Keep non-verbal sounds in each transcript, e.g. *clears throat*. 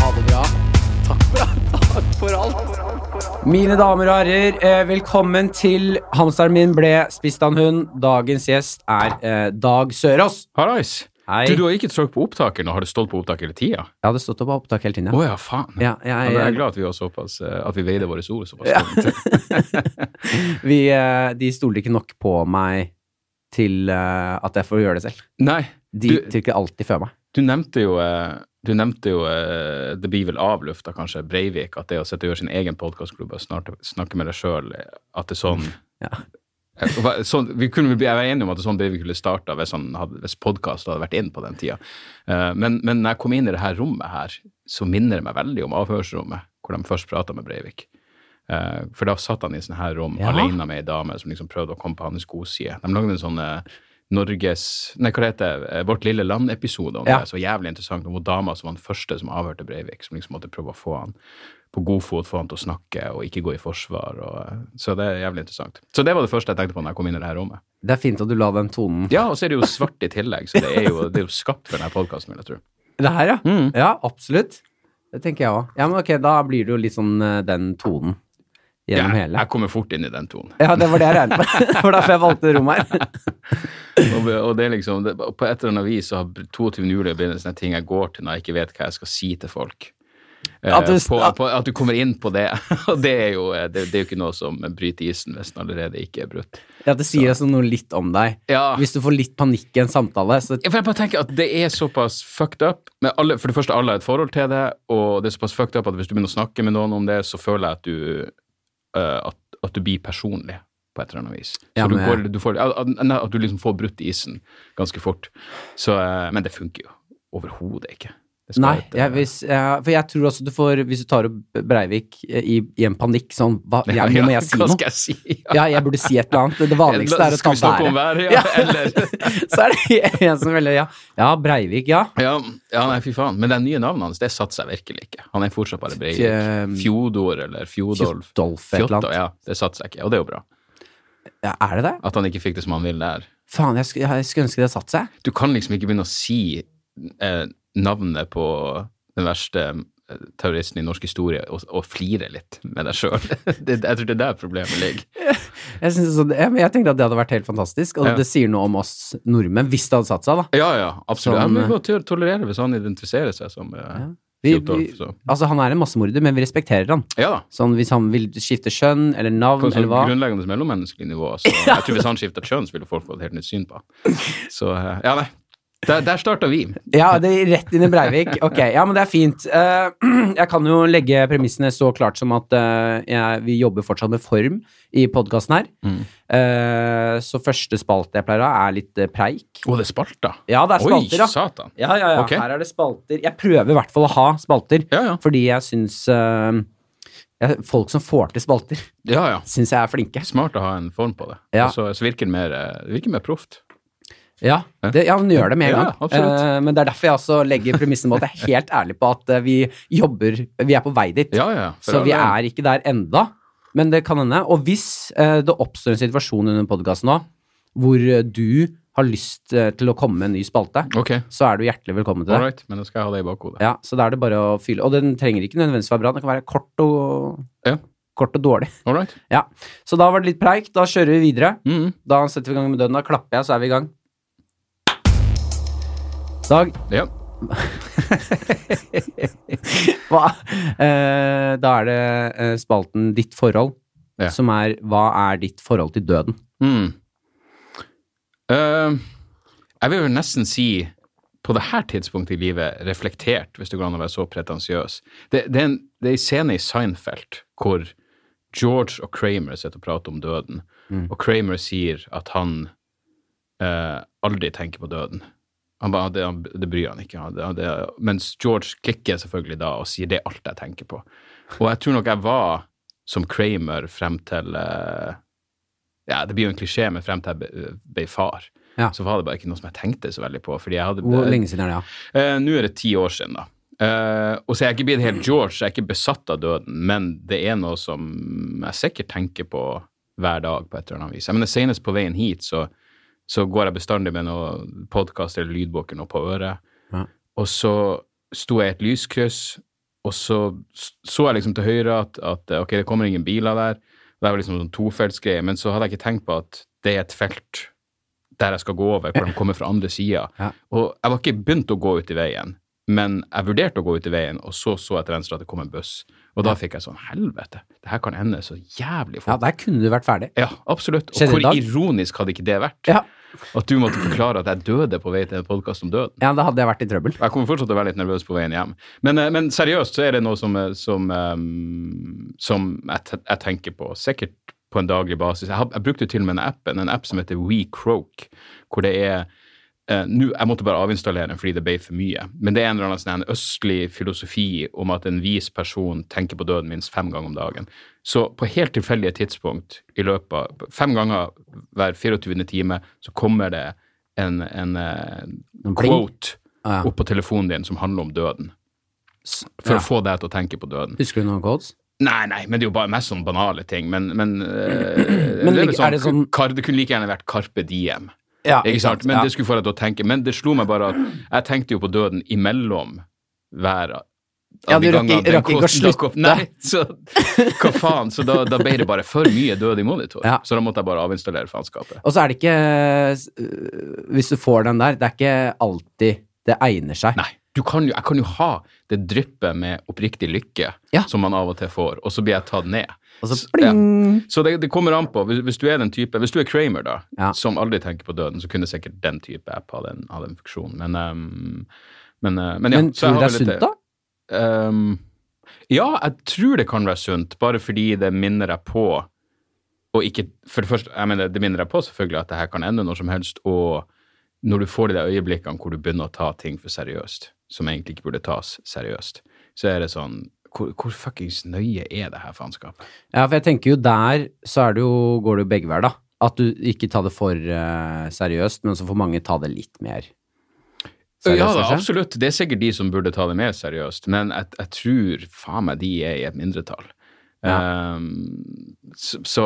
Ha det bra. Takk for, takk for alt. Mine damer og herrer, eh, velkommen til Hamsteren min ble spist av en hund. Dagens gjest er eh, Dag Sørås. Hallais. Hei. Du, du har ikke trykt på opptaker nå, har det stått på opptak hele tida? Jeg hadde stått på opptak hele tiden, Å ja. ja, faen. Ja, Ja, jeg, men jeg er glad at vi såpass eh, At vi veide våre ord såpass Ja. *laughs* vi, de stolte ikke nok på meg til eh, at jeg får gjøre det selv. Nei, De Du- trykker alltid før meg. du nevnte jo eh, Du nevnte jo eh, Det blir vel avlufta, kanskje, Breivik, at det å sitte og gjøre sin egen podkastklubb og snart snakke med deg sjøl, at det er sånn *laughs* Ja. Eh, Sånn, vi kunne vel være enige om at sånn Breivik ville starta hvis, han hadde- hvis podkast hadde vært inn på den tida. Eh, men, men når jeg kom inn i det her rommet her, så minner det meg veldig om avhørsrommet, hvor de først prata med Breivik. Eh, for da satt han i sånne her rom Ja. alene med ei dame som liksom prøvde å komme på hans godside. De lagde en sånn eh, Norges Nei, hva heter det? Eh, Vårt lille land-episode om Ja. det. Så jævlig interessant. Om hun dama som var den første som avhørte Breivik, som liksom måtte prøve å få han på god fot, få han til å snakke og ikke gå i forsvar. Og, så det er jævlig interessant. Så det var det første jeg tenkte på når jeg kom inn i det her rommet. Det er fint at du la den tonen Ja, og så er det jo svart i tillegg, så det er jo, det er jo skapt for denne podkasten, vil jeg tro. Det her, ja. Mm. Ja, absolutt. Det tenker jeg òg. Ja, men ok, da blir det jo litt sånn den tonen gjennom jeg, hele. jeg kommer fort inn i den tonen. Ja, det var det jeg regnet med. *laughs* Det var derfor jeg valgte rom her. *laughs* Og, og det er liksom, det, på et eller annet vis så har 22. juli blitt en sånn ting jeg går til når jeg ikke vet hva jeg skal si til folk. Eh, At du- på, på, at du kommer inn på det. *laughs* Og det er jo, eh, det, det er jo ikke noe som bryter isen hvis den allerede ikke er brutt. Ja, det sier altså noe litt om deg. Ja. Hvis du får litt panikk i en samtale, så Ja, For jeg bare tenker at det er såpass fucked up. Alle, for det første, alle har et forhold til det, og det er såpass fucked up at hvis du begynner å snakke med noen om det, så føler jeg at du, at, at du blir personlig på et eller annet vis. Ja, men, du går, du får, at du liksom får brutt isen ganske fort. Så, eh, men det funker jo overhodet ikke. Nei, jeg, hvis, jeg, for jeg tror også du får Hvis du tar opp Breivik i, i en panikk sånn hva, ja, Nå må jeg si noe. jeg si? Ja, jeg burde si et eller annet. Det vanligste er å ta været. været, ja? Ja. Eller *laughs* Så er det *laughs* en som velger ja. Ja, Breivik, ja. Ja, ja, nei, fy faen. Men det nye navnet hans, det satser jeg virkelig ikke. Han er fortsatt bare Breivik. Fjodor eller Fjodolf. Fjodolf, et eller annet. ja. Det satser jeg ikke, og det er jo bra. ja. Er det det? At han ikke fikk det som han ville der. Faen, jeg jeg skulle ønske det satt seg. Du kan liksom ikke begynne å si eh, navnet på den verste eh, terroristen i norsk historie og, og flire litt med deg sjøl. *laughs* jeg tror det er der problemet ligger. *laughs* Jeg, sånn, ja, jeg tenkte at det hadde vært helt fantastisk, og Ja. det sier noe om oss nordmenn, hvis det hadde satt seg, da. Ja, ja, absolutt. Som, ja, men vi må to- tolerere hvis han identifiserer seg som eh, Ja. Vi, vi, altså, han er en massemorder, men vi respekterer han. Ja. Sånn, hvis han vil skifte kjønn eller navn sånn eller hva. grunnleggende mellommenneskelig nivå. Så *laughs* jeg tror hvis han skifta kjønn, så ville folk få et helt nytt syn på ham. Så eh, ja, nei. Der, der starta vi. Ja, det er rett inn i Breivik. Ok, ja, men det er fint. Eh, *clears throat* jeg kan jo legge premissene så klart som at eh, jeg, vi jobber fortsatt med form i podkasten her. Mm. Eh, så første spalte jeg pleier å ha, er litt preik. Å, det er spalter. Ja, det er spalter spalter, Oi, satan. Ja, ja, ja. Okay. Her er det spalter. Jeg prøver i hvert fall å ha spalter, Ja, ja. fordi jeg syns Folk som får til spalter, Ja, ja. syns jeg er flinke. Smart å ha en form på det. Ja. Altså, så, virker det mer, virker mer proft. Ja, det, ja, men gjør det med en gang. Ja, uh, men det er derfor jeg også legger premissen på at jeg er helt ærlig på at eh, vi jobber Vi er på vei dit. Ja, ja. så vi er ikke der enda. Men det kan hende. Og hvis uh, det oppstår en situasjon under podkasten nå hvor du har lyst til å komme med en ny spalte, okay. så er du hjertelig velkommen til det. Alright, Men da skal jeg ha det i bakhodet. Ja, så da er det bare å fylle Og den trenger ikke nødvendigvis være bra, den kan være kort og, Ja. kort og dårlig. Ja. Så da var det litt preik. Da kjører vi videre. Mm. Da setter vi i gang med døden. Da klapper jeg, så er vi i gang. Dag, Ja. *laughs* hva? Eh, da er det eh, spalten Ditt forhold, Ja. som er Hva er ditt forhold til døden? Mm. Uh, jeg vil vel nesten si på det her tidspunktet i livet reflektert, hvis det går an å være så pretensiøs. Det, det, er en, det er en scene i Seinfeld hvor George og Kramer sitter og prater om døden, og Kramer sier at han uh, aldri tenker på døden. Han bare, det, det bryr han ikke. Det, det, mens George klikker selvfølgelig da og sier det er alt jeg tenker på. Og jeg tror nok jeg var som Kramer frem til eh, Ja, det blir jo en klisjé, men frem til jeg ble, far. Ja. Så var det bare ikke noe som jeg tenkte så veldig på. hadde... Hvor lenge siden er det, ja? Eh, Nå er det ti år siden, da. Eh, og så er jeg ikke blitt helt George, jeg er ikke besatt av døden, men det er noe som jeg sikkert tenker på hver dag på et eller annet vis. Jeg mener, Senest på veien hit så, så går jeg bestandig med noe podkast eller lydbok eller noe på øret. Ja. Og så sto jeg i et lyskryss, og så så jeg liksom til høyre at, at ok, det kommer ingen biler der. Det var liksom sånn tofeltsgreie, men så hadde jeg ikke tenkt på at det er et felt der jeg skal gå over, hvor de kommer fra andre sida. Ja. Og jeg var ikke begynt å gå ut i veien, men jeg vurderte å gå ut i veien, og så så jeg til venstre at det kom en buss. Og da fikk jeg sånn helvete, det her kan ende så jævlig Ja, der kunne du vært ferdig. Ja, absolutt. Og Skjedde hvor ironisk hadde ikke det vært? Ja. At du måtte forklare at jeg døde på vei til en podkast om døden. ja, da hadde jeg vært i trøbbel. Jeg kommer fortsatt til å være litt nervøs på veien hjem. Men, eh, men seriøst så er det noe som, eh, som, eh, som jeg, jeg tenker på, sikkert på en daglig basis. Jeg, har, jeg brukte til og med en app, en app som heter WeCroak, hvor det er eh, nå- Jeg måtte bare avinstallere den fordi det ble for mye. Men det er en eller annen sånn en østlig filosofi om at en vis person tenker på døden minst fem ganger om dagen. Så på helt tilfeldige tidspunkt i løpet av Fem ganger hver 24. time så kommer det en, en, eh, En quote quote Ja. opp på telefonen din som handler om døden. For ja. å få deg til å tenke på døden. Husker du noen quotes? Nei, nei, men det er jo bare mest sånn banale ting. Men, men, eh, *clears throat* Men det, er lig- er det sånn- kar, det kunne like gjerne vært Carpe Diem. Ja, Ikke sant? Men det skulle få deg til å tenke. Men det slo meg bare at jeg tenkte jo på døden imellom hver Ja, de du rakk ikke- å slutte. Nei, så hva faen? Så da, da ble det bare for mye død i monitor. Ja. Så da måtte jeg bare avinstallere faenskapet. Og så er det ikke øh, Hvis du får den der, det er ikke alltid det egner seg. Nei. Du kan jo, jeg kan jo ha det dryppet med oppriktig lykke Ja. som man av og til får, og så blir jeg tatt ned. Så pling! Så det, det kommer an på. Hvis, hvis du er den type Hvis du er Kramer, da, Ja. som aldri tenker på døden, så kunne sikkert den type app ha den, ha den funksjonen. Men, um, men, uh, men ja. Men så tror du det er sunt, da? Um, ja, jeg tror det kan være sunt, bare fordi det minner deg på og ikke, For det første, jeg mener, det minner deg på selvfølgelig at det her kan ende når som helst, og når du får de der øyeblikkene hvor du begynner å ta ting for seriøst, som egentlig ikke burde tas seriøst, så er det sånn Hvor, hvor fuckings nøye er det her faenskapet? Ja, for jeg tenker jo der så er det jo, går det jo begge veier, da. At du ikke tar det for uh, seriøst, men så får mange ta det litt mer seriøst. Ja da, absolutt. Det er sikkert de som burde ta det mer seriøst, men jeg, jeg tror faen meg de er i et mindretall. Ehm, så, så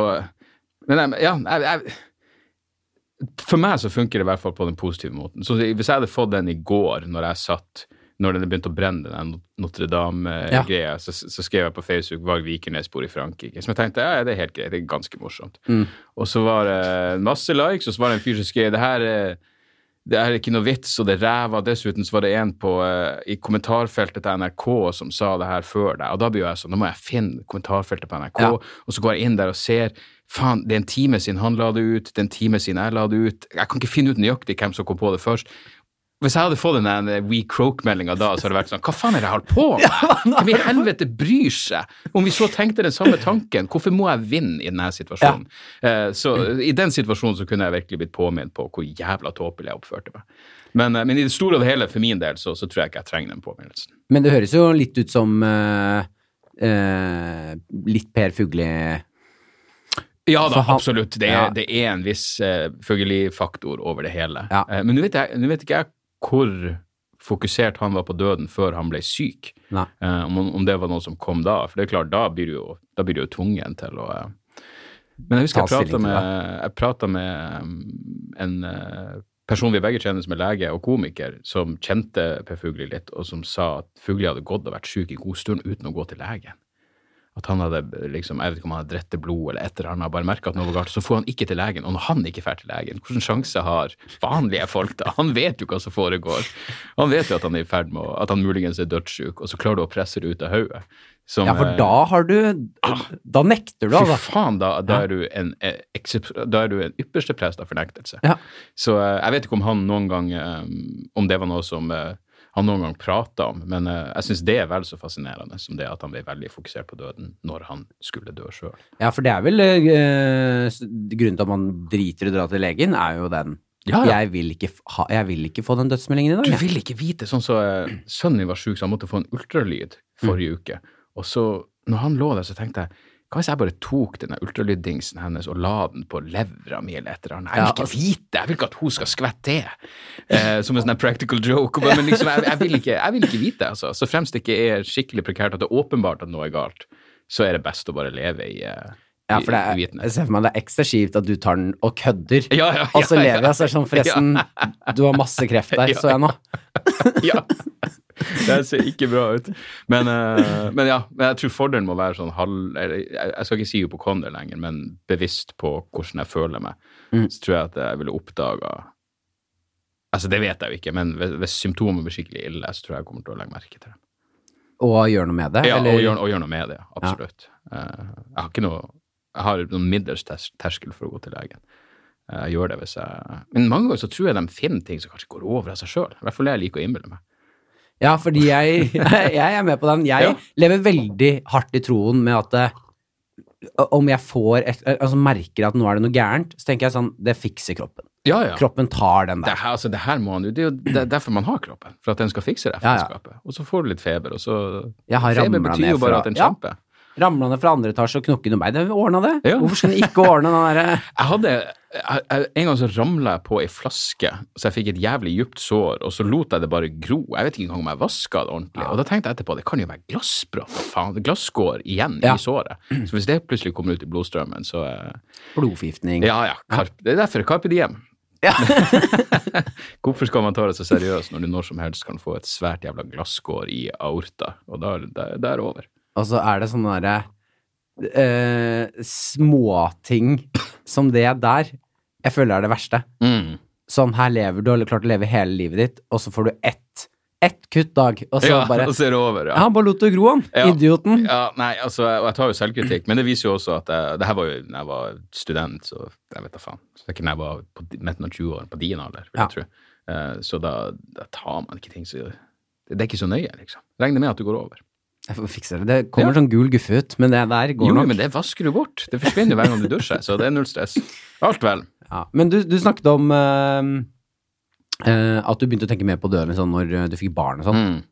Men ja, jeg, jeg For meg så funker det i hvert fall på den positive måten. Så hvis jeg hadde fått den i går, når jeg satt når det begynte å brenne, den Notre Dame-greia, så, så skrev jeg på Facebook 'Varg Vikernes bor i Frankrike'. Som jeg tenkte ja, det er helt greit, det er ganske morsomt. Mm. Og så var det masse likes, og så var det en fyr som skrev 'det her er det er ikke noe vits, og det er ræva. Dessuten så var det en på, eh, i kommentarfeltet til NRK som sa det her før deg. Og da blir jeg sånn, da må jeg finne kommentarfeltet på NRK, Ja. og så går jeg inn der og ser faen, det er en time siden han la det ut, det er en time siden jeg la det ut. Jeg kan ikke finne ut nøyaktig hvem som kom på det først. Hvis jeg hadde fått den der We Croak-meldinga da, så hadde det vært sånn Hva faen er det jeg holder på *laughs* med? Hvem i helvete bryr seg? Om vi så tenkte den samme tanken, hvorfor må jeg vinne i denne situasjonen? Ja. så i den situasjonen så kunne jeg virkelig blitt påminnet på hvor jævla tåpelig jeg oppførte meg. Men, eh, men i det store og hele, for min del, så, så tror jeg ikke jeg trenger den påminnelsen. Men det høres jo litt ut som uh, uh, litt Per Fugli Ja da, absolutt. Det er, Ja. det er en viss uh, faktor over det hele. Ja. Uh, men nå vet, jeg, vet ikke jeg hvor fokusert han var på døden før han ble syk. Eh, om, om det var noe som kom da. For det er klart, da blir du jo, da blir du jo tvungen til å eh. Men jeg husker jeg prata med, med um, en eh, person vi begge kjenner som er lege og komiker, som kjente Per Fugli litt, og som sa at Fugli hadde gått og vært syk en god stund uten å gå til legen. At han hadde liksom, jeg vet ikke om han hadde drette blod eller et eller annet, bare merka at noe var galt. Så får han ikke til legen, og når han ikke drar til legen, hvilken sjanse har vanlige folk da? Han vet jo hva som foregår. Han vet jo at han er i ferd med å, at han muligens er dødssyk, og så klarer du å presse det ut av hodet. Ja, for eh, da har du Da nekter du, Fy altså. faen, da, da, er du en, eh, da er du en ypperste prest av fornektelse. Ja. Så eh, jeg vet ikke om han noen gang Om det var noe som han noen gang prata om, men eh, jeg syns det er vel så fascinerende som det at han ble veldig fokusert på døden når han skulle dø sjøl. Ja, for det er vel øh, grunnen til at man driter i å dra til legen, er jo den Ja, ja. Jeg, vil ikke, ha, jeg vil ikke få den dødsmeldingen i dag. Du vil ikke vite, sånn så eh, sønnen min var sjuk, så han måtte få en ultralyd forrige uke. Og så, når han lå der, så tenkte jeg hva hvis jeg bare tok denne ultralyddingsen hennes og la den på levra mi eller et eller annet? Jeg vil ikke vite vite, jeg vil ikke at hun skal skvette det. Eh, som en sånn practical joke. Men liksom, jeg, jeg, vil ikke, jeg vil ikke vite, altså. Så fremst det ikke er skikkelig prekært at det er åpenbart at noe er galt, så er det best å bare leve i, eh, Ja, for det er, jeg ser for meg det er ekstra kjipt at du tar den og kødder, Ja, ja, og så lever jeg. Så er sånn, forresten, du har masse kreft der, Ja, så jeg nå. *laughs* ja. Det ser ikke bra ut. Men, uh, men ja, men jeg tror fordelen må være sånn halv Jeg skal ikke si hypokonder lenger, men bevisst på hvordan jeg føler meg. Mm. Så tror jeg at jeg ville oppdaga Altså, det vet jeg jo ikke, men hvis, hvis symptomer blir skikkelig ille, så tror jeg jeg kommer til å legge merke til det. Og gjør noe med det? Ja, eller? og gjøre og gjøre noe med det, absolutt. Uh, jeg har ikke noe Jeg har noen middels terskel for å gå til legen. Eh, Jeg gjør det hvis jeg Men mange ganger så tror jeg de finner ting som kanskje går over av seg sjøl. I hvert fall det jeg liker å innbille meg. Ja, fordi jeg, *laughs* jeg er med på den. Jeg Ja. lever veldig hardt i troen med at eh, om jeg får et, altså merker at nå er det noe gærent, så tenker jeg sånn Det fikser kroppen. Ja, ja. Kroppen tar den Det der. her, altså, det her må han Det er jo det er derfor man har kroppen. For at den skal fikse det Ja. Og så får du litt feber, og så Feber betyr jo bare fra at den kjemper. Ramla ned fra andre etasje og knokket noe bein. Det ordna det. Ja. Hvorfor skulle den ikke ordne den derre *laughs* Jeg hadde jeg, jeg, En gang så ramla jeg på ei flaske, så jeg fikk et jævlig djupt sår, og så lot jeg det bare gro. Jeg vet ikke engang om jeg vaska det ordentlig. Og da tenkte jeg etterpå det kan jo være glassbrott, faen. Glasskår igjen Ja. i såret. Så hvis det plutselig kommer ut i blodstrømmen, så eh, blodforgiftning? Ja, ja. Karp, det er derfor Carpe Diem. Ja. *laughs* Hvorfor skal man ta det så seriøst når du når som helst kan få et svært jævla glasskår i aorta, og da er det er over. Og så er det sånne derre eh, småting som det der. Jeg føler er det verste. Mm. Sånn, her lever du, eller klart å leve hele livet ditt, og så får du ett, ett kuttdag, og så Ja, bare *laughs* og så er det over, Ja, han bare lot det gro, han. Ja. Idioten. Ja, nei, altså, og jeg tar jo selvkritikk, men det viser jo også at jeg, det her var jo da jeg var student, så jeg vet da faen. Så det er ikke når jeg var på midten av 20-årene, på din alder, vil jeg tro. Eh, så da, da tar man ikke ting så Det er ikke så nøye, liksom. Regner med at du går over. Jeg får fikse det. Det kommer Ja. sånn gul guffe ut, men det der går Jo, nok. men det vasker du bort. Det forsvinner jo hver gang du dusjer, så det er null stress. Alt vel. Ja. Men du, du snakket om uh, uh, at du begynte å tenke mer på døden sånn når eh, du fikk barn og sånn. Mm.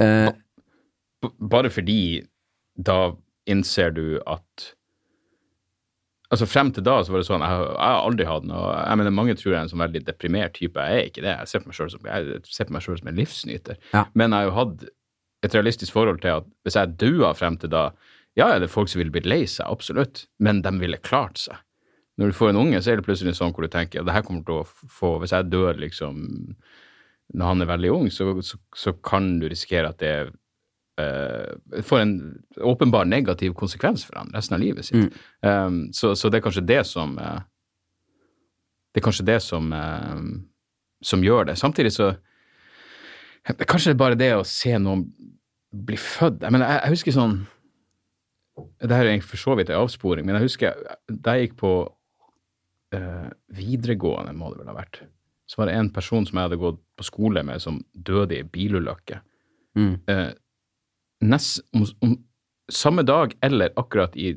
Uh, Bare fordi da innser du at Altså Frem til da så var det sånn, jeg, har- jeg har aldri hatt noe jeg mener Mange tror jeg er en sånn veldig deprimert type. Jeg er ikke det. Jeg ser på meg selv som, som en livsnyter. Ja. Men jeg har jo hatt et realistisk forhold til at hvis jeg daua frem til da Ja, er det folk som vil bli lei seg, absolutt, men de ville klart seg. Når du får en unge, så er det plutselig sånn hvor du tenker at det her kommer til å få Hvis jeg dør liksom når han er veldig ung, så, så, så kan du risikere at det uh, får en åpenbar negativ konsekvens for han resten av livet sitt. Um, så, så det er kanskje det som uh, Det er kanskje det som uh, som gjør det. Samtidig så Kanskje det er bare det å se noen bli født Jeg mener, jeg, jeg husker sånn Det her er egentlig for så vidt en avsporing, men jeg husker da jeg gikk på eh, videregående, må det vel ha vært, så var det en person som jeg hadde gått på skole med, som døde i bilulykke. mm. Eh, nest, om, om, samme dag eller akkurat i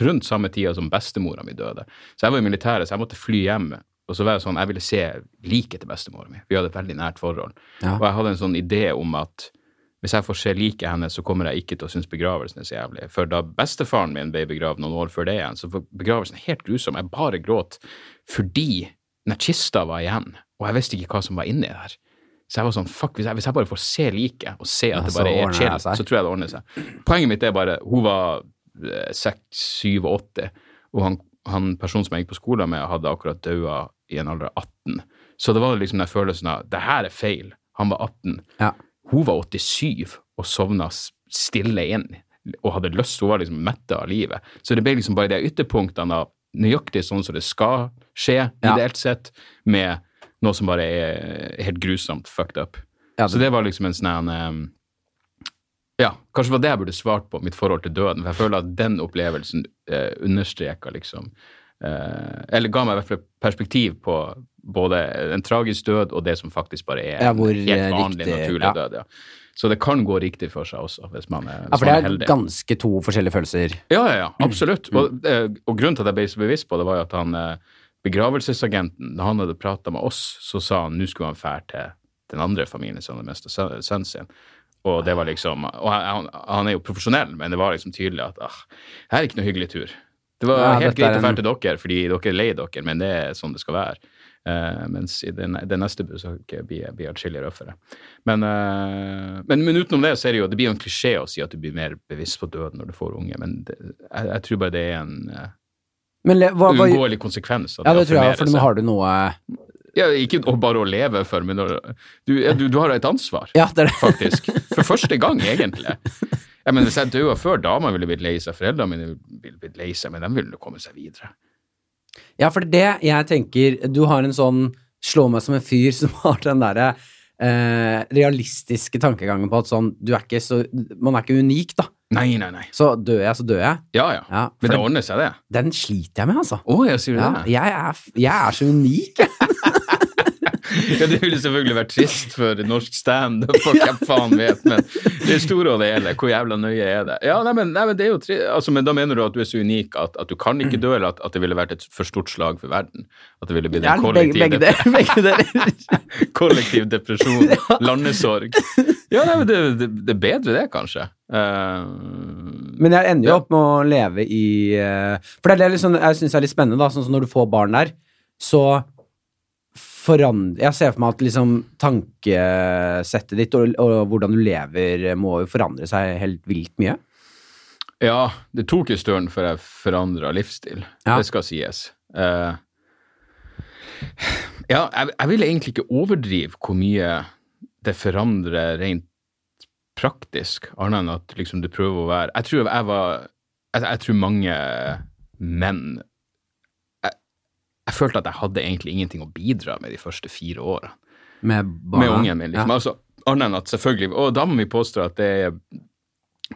rundt samme tida som bestemora mi døde. Så jeg var i militæret, så jeg måtte fly hjem. Og så var jeg sånn, jeg ville se liket til bestemora mi. Vi hadde et veldig nært forhold. Ja. Og jeg hadde en sånn idé om at hvis jeg får se liket hennes, så kommer jeg ikke til å synes begravelsen er så jævlig. For da bestefaren min ble begravd noen år før det igjen, så var begravelsen helt grusom. Jeg bare gråt fordi den kista var igjen, og jeg visste ikke hva som var inni der. Så jeg var sånn, fuck, hvis jeg, hvis jeg bare får se liket, og se at det bare er chill, så tror jeg det ordner seg. Poenget mitt er bare, hun var seks, 6, 7 og 80, og han, han personen som jeg gikk på skolen med, hadde akkurat daua i en alder av 18. Så det var liksom den følelsen av, det her er feil. Han var 18. Ja. Hun var 87 og sovna stille inn og hadde lyst, hun var liksom metta av livet. Så det ble liksom bare de ytterpunktene av nøyaktig sånn som det skal skje, Ja. ideelt sett, med noe som bare er helt grusomt fucked up. Ja, Så det var liksom en sånn um, Ja, kanskje det var det jeg burde svart på, mitt forhold til døden. For jeg føler at den opplevelsen eh, understreka liksom eh, Eller ga meg i hvert fall perspektiv på både en tragisk død og det som faktisk bare er Ja, en helt eh, vanlig, riktig- naturlig ja. død. Ja. Så det kan gå riktig for seg også, hvis man er, ja, for det er er ganske to forskjellige følelser. Ja, ja, ja, absolutt. Og, eh, og grunnen til at jeg ble så bevisst på det, var jo at han eh, begravelsesagenten, da han hadde prata med oss, så sa han nå skulle han fære til den andre familien som hadde mista sønnen sin. Og det var liksom Og han, han er jo profesjonell, men det var liksom tydelig at ah, her er ikke noe hyggelig tur. Det var Ja, helt greit å dra til dere, fordi dere er lei dere, men det er sånn det skal være. Eh, mens i det, det neste besøket blir, jeg atskillig røffere. Men, uh, men, men utenom det så er det jo det blir en klisjé å si at du blir mer bevisst på døden når du får unge, men det, jeg, jeg tror bare det er en le, hva, uunngåelig konsekvens. ja, det tror jeg, for nå har du noe Ja, ikke bare å leve for, men du, ja, du, du har et ansvar, Ja, det det. *laughs* faktisk. For første gang, egentlig. Ja, men Hvis jeg døde før damene ville blitt lei seg, foreldrene mine ville blitt lei seg, men de ville komme seg videre. Ja, for det jeg tenker Du har en sånn slå meg som en fyr som *laughs* har den derre eh, realistiske tankegangen på at sånn Du er ikke så Man er ikke unik, da. Nei, nei, nei. Så dør jeg, så dør jeg. Ja, ja. Ja, Men det ordner seg, det. den sliter jeg med, altså. Oh, jeg, Ja, det? jeg, er, jeg er så unik, jeg. Ja, Det ville selvfølgelig vært trist for norsk standup, for hvem faen vet, men det store og det hele, hvor jævla nøye er det? Ja, nei, men, nei, men det er jo tri altså, Men da mener du at du er så unik at, at du kan ikke dø, eller at, at det ville vært et for stort slag for verden? At det ville blitt en kollektiv, begge. *laughs* Begge deler. *laughs* kollektiv depresjon, landesorg? Ja, nei, men det, det, det er bedre det, kanskje. Uh, Men jeg ender jo Ja. opp med å leve i uh, For det er det sånn, jeg syns er litt spennende, da. Sånn som når du får barn der, så forandrer Jeg ser for meg at liksom tankesettet ditt og, og hvordan du lever, må jo forandre seg helt vilt mye. Ja, det tok en stund før jeg forandra livsstil. Ja. Det skal sies. Uh, ja, jeg, jeg vil egentlig ikke overdrive hvor mye det forandrer rent praktisk, annet enn at liksom du prøver å være Jeg tror jeg var Jeg, jeg tror mange menn jeg følte at jeg hadde egentlig ingenting å bidra med de første fire årene Med med ungen min. Liksom. Ja. Altså, annet enn at selvfølgelig Og da må vi påstå at det er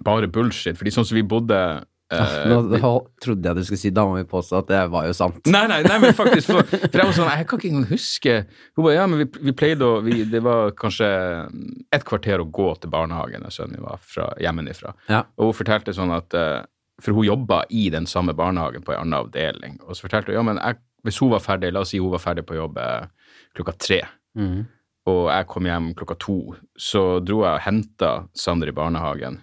bare bullshit, fordi sånn som vi bodde eh, Nå trodde jeg du skulle si 'da må vi påstå' at det var jo sant. Nei, nei, nei, men faktisk For, *laughs* for jeg var sånn, jeg kan ikke engang huske Hun bare, ja, men vi, vi pleide å vi, Det var kanskje et kvarter å gå til barnehagen da sønnen min var fra, hjemmefra. Ja. Og hun fortalte sånn at eh, For hun jobba i den samme barnehagen på en annen avdeling. Og så fortalte hun ja, men jeg, hvis hun var ferdig, la oss si hun var ferdig på jobb eh, klokka tre, mm. og jeg kom hjem klokka to, så dro jeg og henta Sander i barnehagen,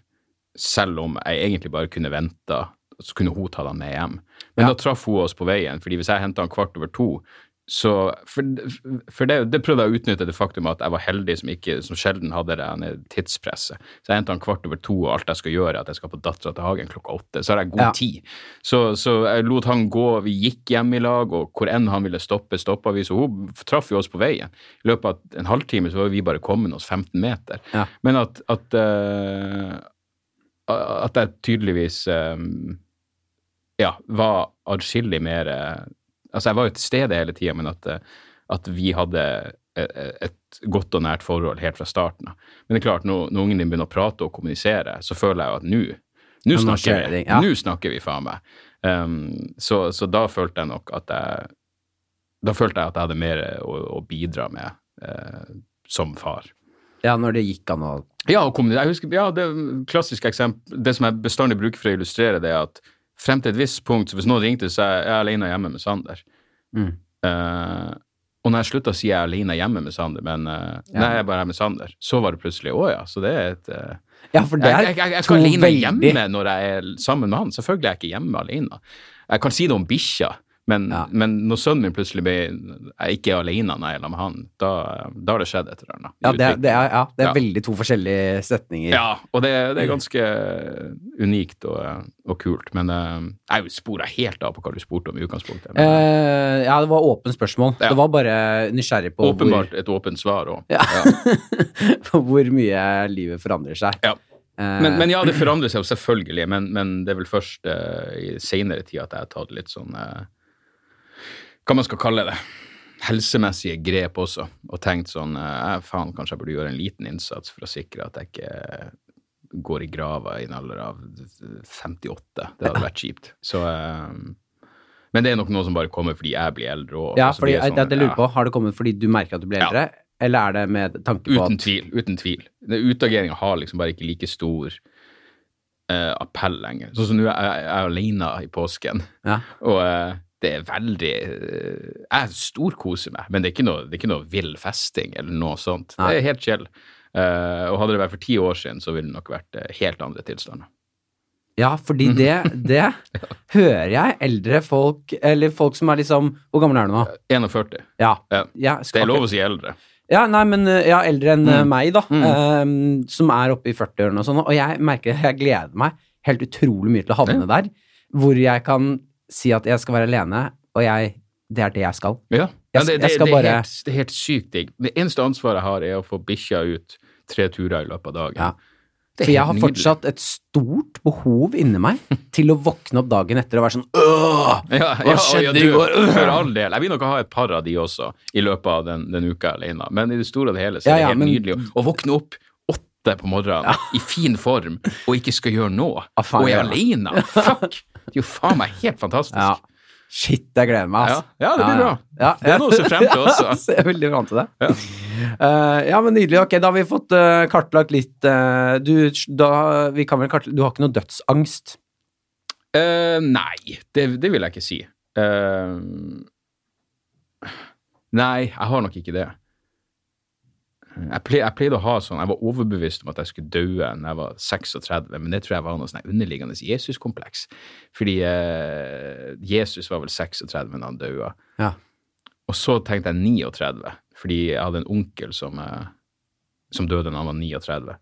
selv om jeg egentlig bare kunne venta, så kunne hun ta han med hjem. Men Ja. da traff hun oss på veien, fordi hvis jeg henta han kvart over to, så For, for det, det prøvde jeg å utnytte det faktum at jeg var heldig som, ikke, som sjelden hadde det tidspresset. Så jeg endte han kvart over to, og alt jeg skal gjøre, er at jeg skal på Dattera til Hagen klokka åtte. Så har jeg god Ja. tid. Så, så jeg lot han gå, vi gikk hjem i lag, og hvor enn han ville stoppe, stoppa vi. Så hun traff jo oss på veien. I løpet av en halvtime så var vi bare kommet oss 15 meter. Ja. Men at, at, uh, at jeg tydeligvis um, ja, var adskillig mer eh, Altså, jeg var jo til stede hele tida, men at, eh, at vi hadde eh, et godt og nært forhold helt fra starten av. Men det er klart, når, når ungen din begynner å prate og kommunisere, så føler jeg jo at nå nå snakker vi. Nå snakker vi, faen meg. Um, så, så da følte jeg nok at jeg Da følte jeg at jeg hadde mer å, å bidra med uh, som far. Ja, når det gikk an å Ja, og kommuni- jeg husker, ja, det klassiske eksempel, det som jeg bestandig bruker for å illustrere det, er at frem til et visst punkt, så hvis noen ringte, så er jeg alene hjemme med Sander. Mm. Uh, og når jeg slutta å si jeg er alene hjemme med Sander, men uh, Ja. nei, jeg er bare her med Sander, så var det plutselig å ja, så det er et uh, Ja, for det jeg, er jeg, jeg, jeg to skal alene veldig hjemme når jeg er sammen med han. Selvfølgelig er jeg ikke hjemme alene. Jeg kan si det om bikkja, men, Ja. men når sønnen min plutselig ble, er ikke alene når jeg er sammen med han, da, da har det skjedd et eller annet. Ja, det, er- det er, ja, det er Ja. veldig to forskjellige setninger. ja, og det, det er ganske unikt og, og kult. Men eh, jeg spora helt av på hva du spurte om i utgangspunktet. Men, Eh, ja, det var åpent spørsmål. Det var bare nysgjerrig på åpenbart et åpent svar òg. Ja. *laughs* på hvor mye livet forandrer seg. Ja. Eh, Men, men ja, det forandrer seg jo selvfølgelig, men, men det er vel først uh, i seinere tid at jeg har tatt litt sånn eh, Hva man skal kalle det? Helsemessige grep også, og tenkt sånn eh, Faen, kanskje jeg burde gjøre en liten innsats for å sikre at jeg ikke går i grava i en alder av 58. Det hadde vært kjipt. Så eh, Men det er nok noe som bare kommer fordi jeg blir eldre og ja, og så fordi, blir jeg jeg det lurer ja. på, Har det kommet fordi du merker at du blir Ja. eldre, eller er det med tanke på Uten tvil. Uten tvil. Utageringa har liksom bare ikke like stor eh, appell lenger. Sånn som nå jeg, jeg er alene i påsken, ja. og eh, det er veldig eh, Jeg storkoser meg, men det er ikke noe, det er ikke noe vill festing eller noe sånt. Nei. Det er helt chill. Uh, og hadde det vært for ti år siden, så ville det nok vært eh, helt andre tilstander. Ja, fordi *laughs* det, det hører jeg eldre folk Eller folk som er liksom Hvor gammel er du nå? 41. Ja. Ja. ja Det er lov å si eldre. Ja, nei, men ja, eldre enn Mm. meg, da. Mm. um, som er oppe i 40-årene og sånn. Og jeg merker jeg gleder meg helt utrolig mye til å havne der. Hvor jeg kan si at jeg skal være alene, og jeg Det er det jeg skal. Ja. Jeg- det, det, jeg skal det, er bare- helt, det er helt sykt digg. Det eneste ansvaret jeg har, er å få bikkja ut tre turer i løpet av dagen. Ja. For jeg har fortsatt et stort behov inni meg til å våkne opp dagen etter og være sånn Åh! *laughs* ja, Hva ja, skjedde i du, går? For all del. Jeg vil nok ha et par av de også i løpet av den, den uka alene. Men i det store og det hele så er det helt men- nydelig å- å våkne opp åtte på morgenen i fin form og ikke skal gjøre noe. Ah, faen, og er ja. alene. *laughs* Fuck! Det er jo faen meg helt fantastisk. Ja. Shit, jeg gleder meg, Ja, ja, det blir bra. Ja, Det er noe å se frem til også. *laughs* Ja, ser veldig fram til det. Ja. Uh, ja, men nydelig. Ok, da har vi fått uh, kartlagt litt uh, Du, da, vi kan vel kartlegge Du har ikke noe dødsangst? Nei, det, det vil jeg ikke si. Nei, jeg har nok ikke det. Jeg, ple, jeg pleide å ha sånn Jeg var overbevist om at jeg skulle daue når jeg var 36, men det tror jeg var noe sånn underliggende Jesus-kompleks. Fordi eh, Jesus var vel 36 når han daua. Ja. Og så tenkte jeg 39, fordi jeg hadde en onkel som, eh, som døde da han var 39.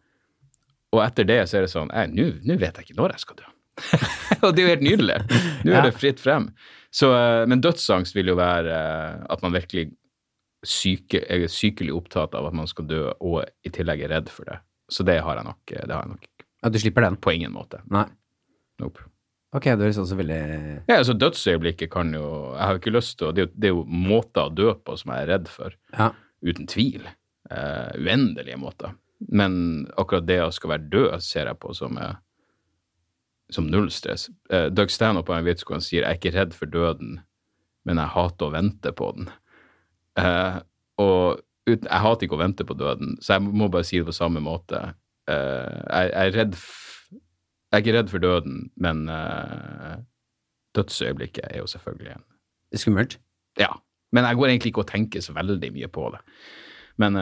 Og etter det så er det sånn Nå nå vet jeg ikke når jeg skal dø. *laughs* og det er jo helt nydelig. Nå er Ja. det fritt frem. Så, eh, men dødsangst vil jo være eh, at man virkelig syke, er sykelig opptatt av at man skal dø, og i tillegg er redd for det. Så det har jeg nok, det har jeg nok Ja, du slipper den? på ingen måte. Nei. Nope. Ok, det høres også veldig Ja, altså Dødsøyeblikket kan jo Jeg har jo ikke lyst til å det, det er jo måter å dø på som jeg er redd for. Ja. Uten tvil. Uh, uendelige måter. Men akkurat det å skal være død, ser jeg på som, uh, som null stress. Uh, Doug Stanhope har en vits hvor han sier 'jeg er ikke redd for døden, men jeg hater å vente på den'. Eh, og uten, jeg hater ikke å vente på døden, så jeg må bare si det på samme måte. Eh, jeg, jeg er redd Jeg er ikke redd for døden, men eh, dødsøyeblikket er jo selvfølgelig en skummelt. ja. Men jeg går egentlig ikke og tenker så veldig mye på det. Men,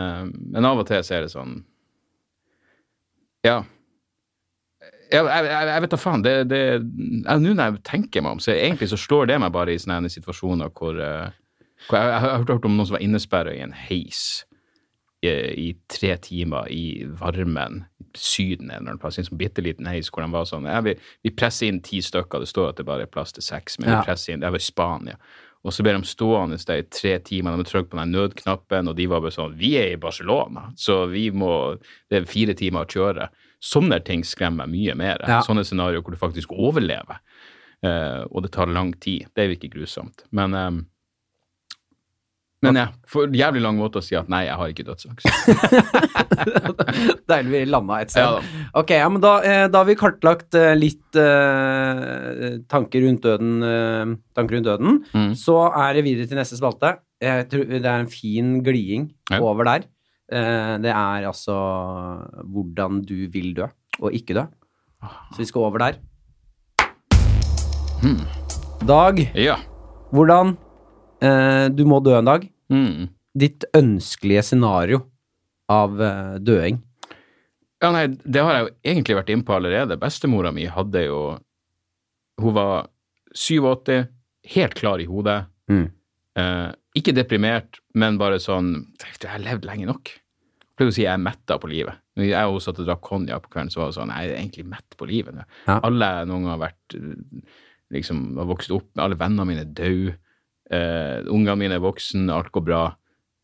men av og til så er det sånn Ja. Jeg, jeg, jeg, vet da faen. Det, det, Nå når jeg tenker meg om, så egentlig så slår det meg bare i sånne situasjoner hvor, eh, jeg, jeg, har hørt- om noen som var innesperra i en heis i, i tre timer i varmen. Syden en eller annen plass, en sånn bitte liten heis hvor de var sånn ja, vi, vi presser inn ti stykker, det står at det bare er plass til seks, men Ja. vi presser inn Det var i Spania. Og så ble de stående der i tre timer, de trykket på den nødknappen, og de var bare sånn Vi er i Barcelona, så vi må Det er fire timer å kjøre. Sånne ting skremmer meg mye mer. Ja. Sånne scenarioer hvor du faktisk overlever, uh, og det tar lang tid. Det virker grusomt. Men eh, men ja, for jævlig lang måte å si at nei, jeg har ikke dødsangst. *laughs* Deilig vi landa et sted. Ja ok, ja, men da, eh, da har vi kartlagt eh, litt eh, tanker rundt døden. Eh, tanker rundt døden. Mm. Så er det videre til neste spalte. Jeg tror det er en fin gliding Ja. over der. Eh, det er altså hvordan du vil dø, og ikke dø. Så vi skal over der. Hmm. Dag, Ja. hvordan eh, Du må dø en dag. Mm. Ditt ønskelige scenario av eh, døing. Ja, nei, det har jeg jo egentlig vært inne på allerede. Bestemora mi hadde jo Hun var 87, helt klar i hodet. Mm. Eh, ikke deprimert, men bare sånn Jeg har levd lenge nok. Jeg pleier å si jeg er metta på livet. Når jeg og hun satt og drakk konjakk på kvelden, så var det sånn Jeg er egentlig mett på livet. Ja. Alle jeg noen gang har vært liksom har vokst opp med, alle vennene mine er døde. Uh, ungene mine er voksen, alt går bra.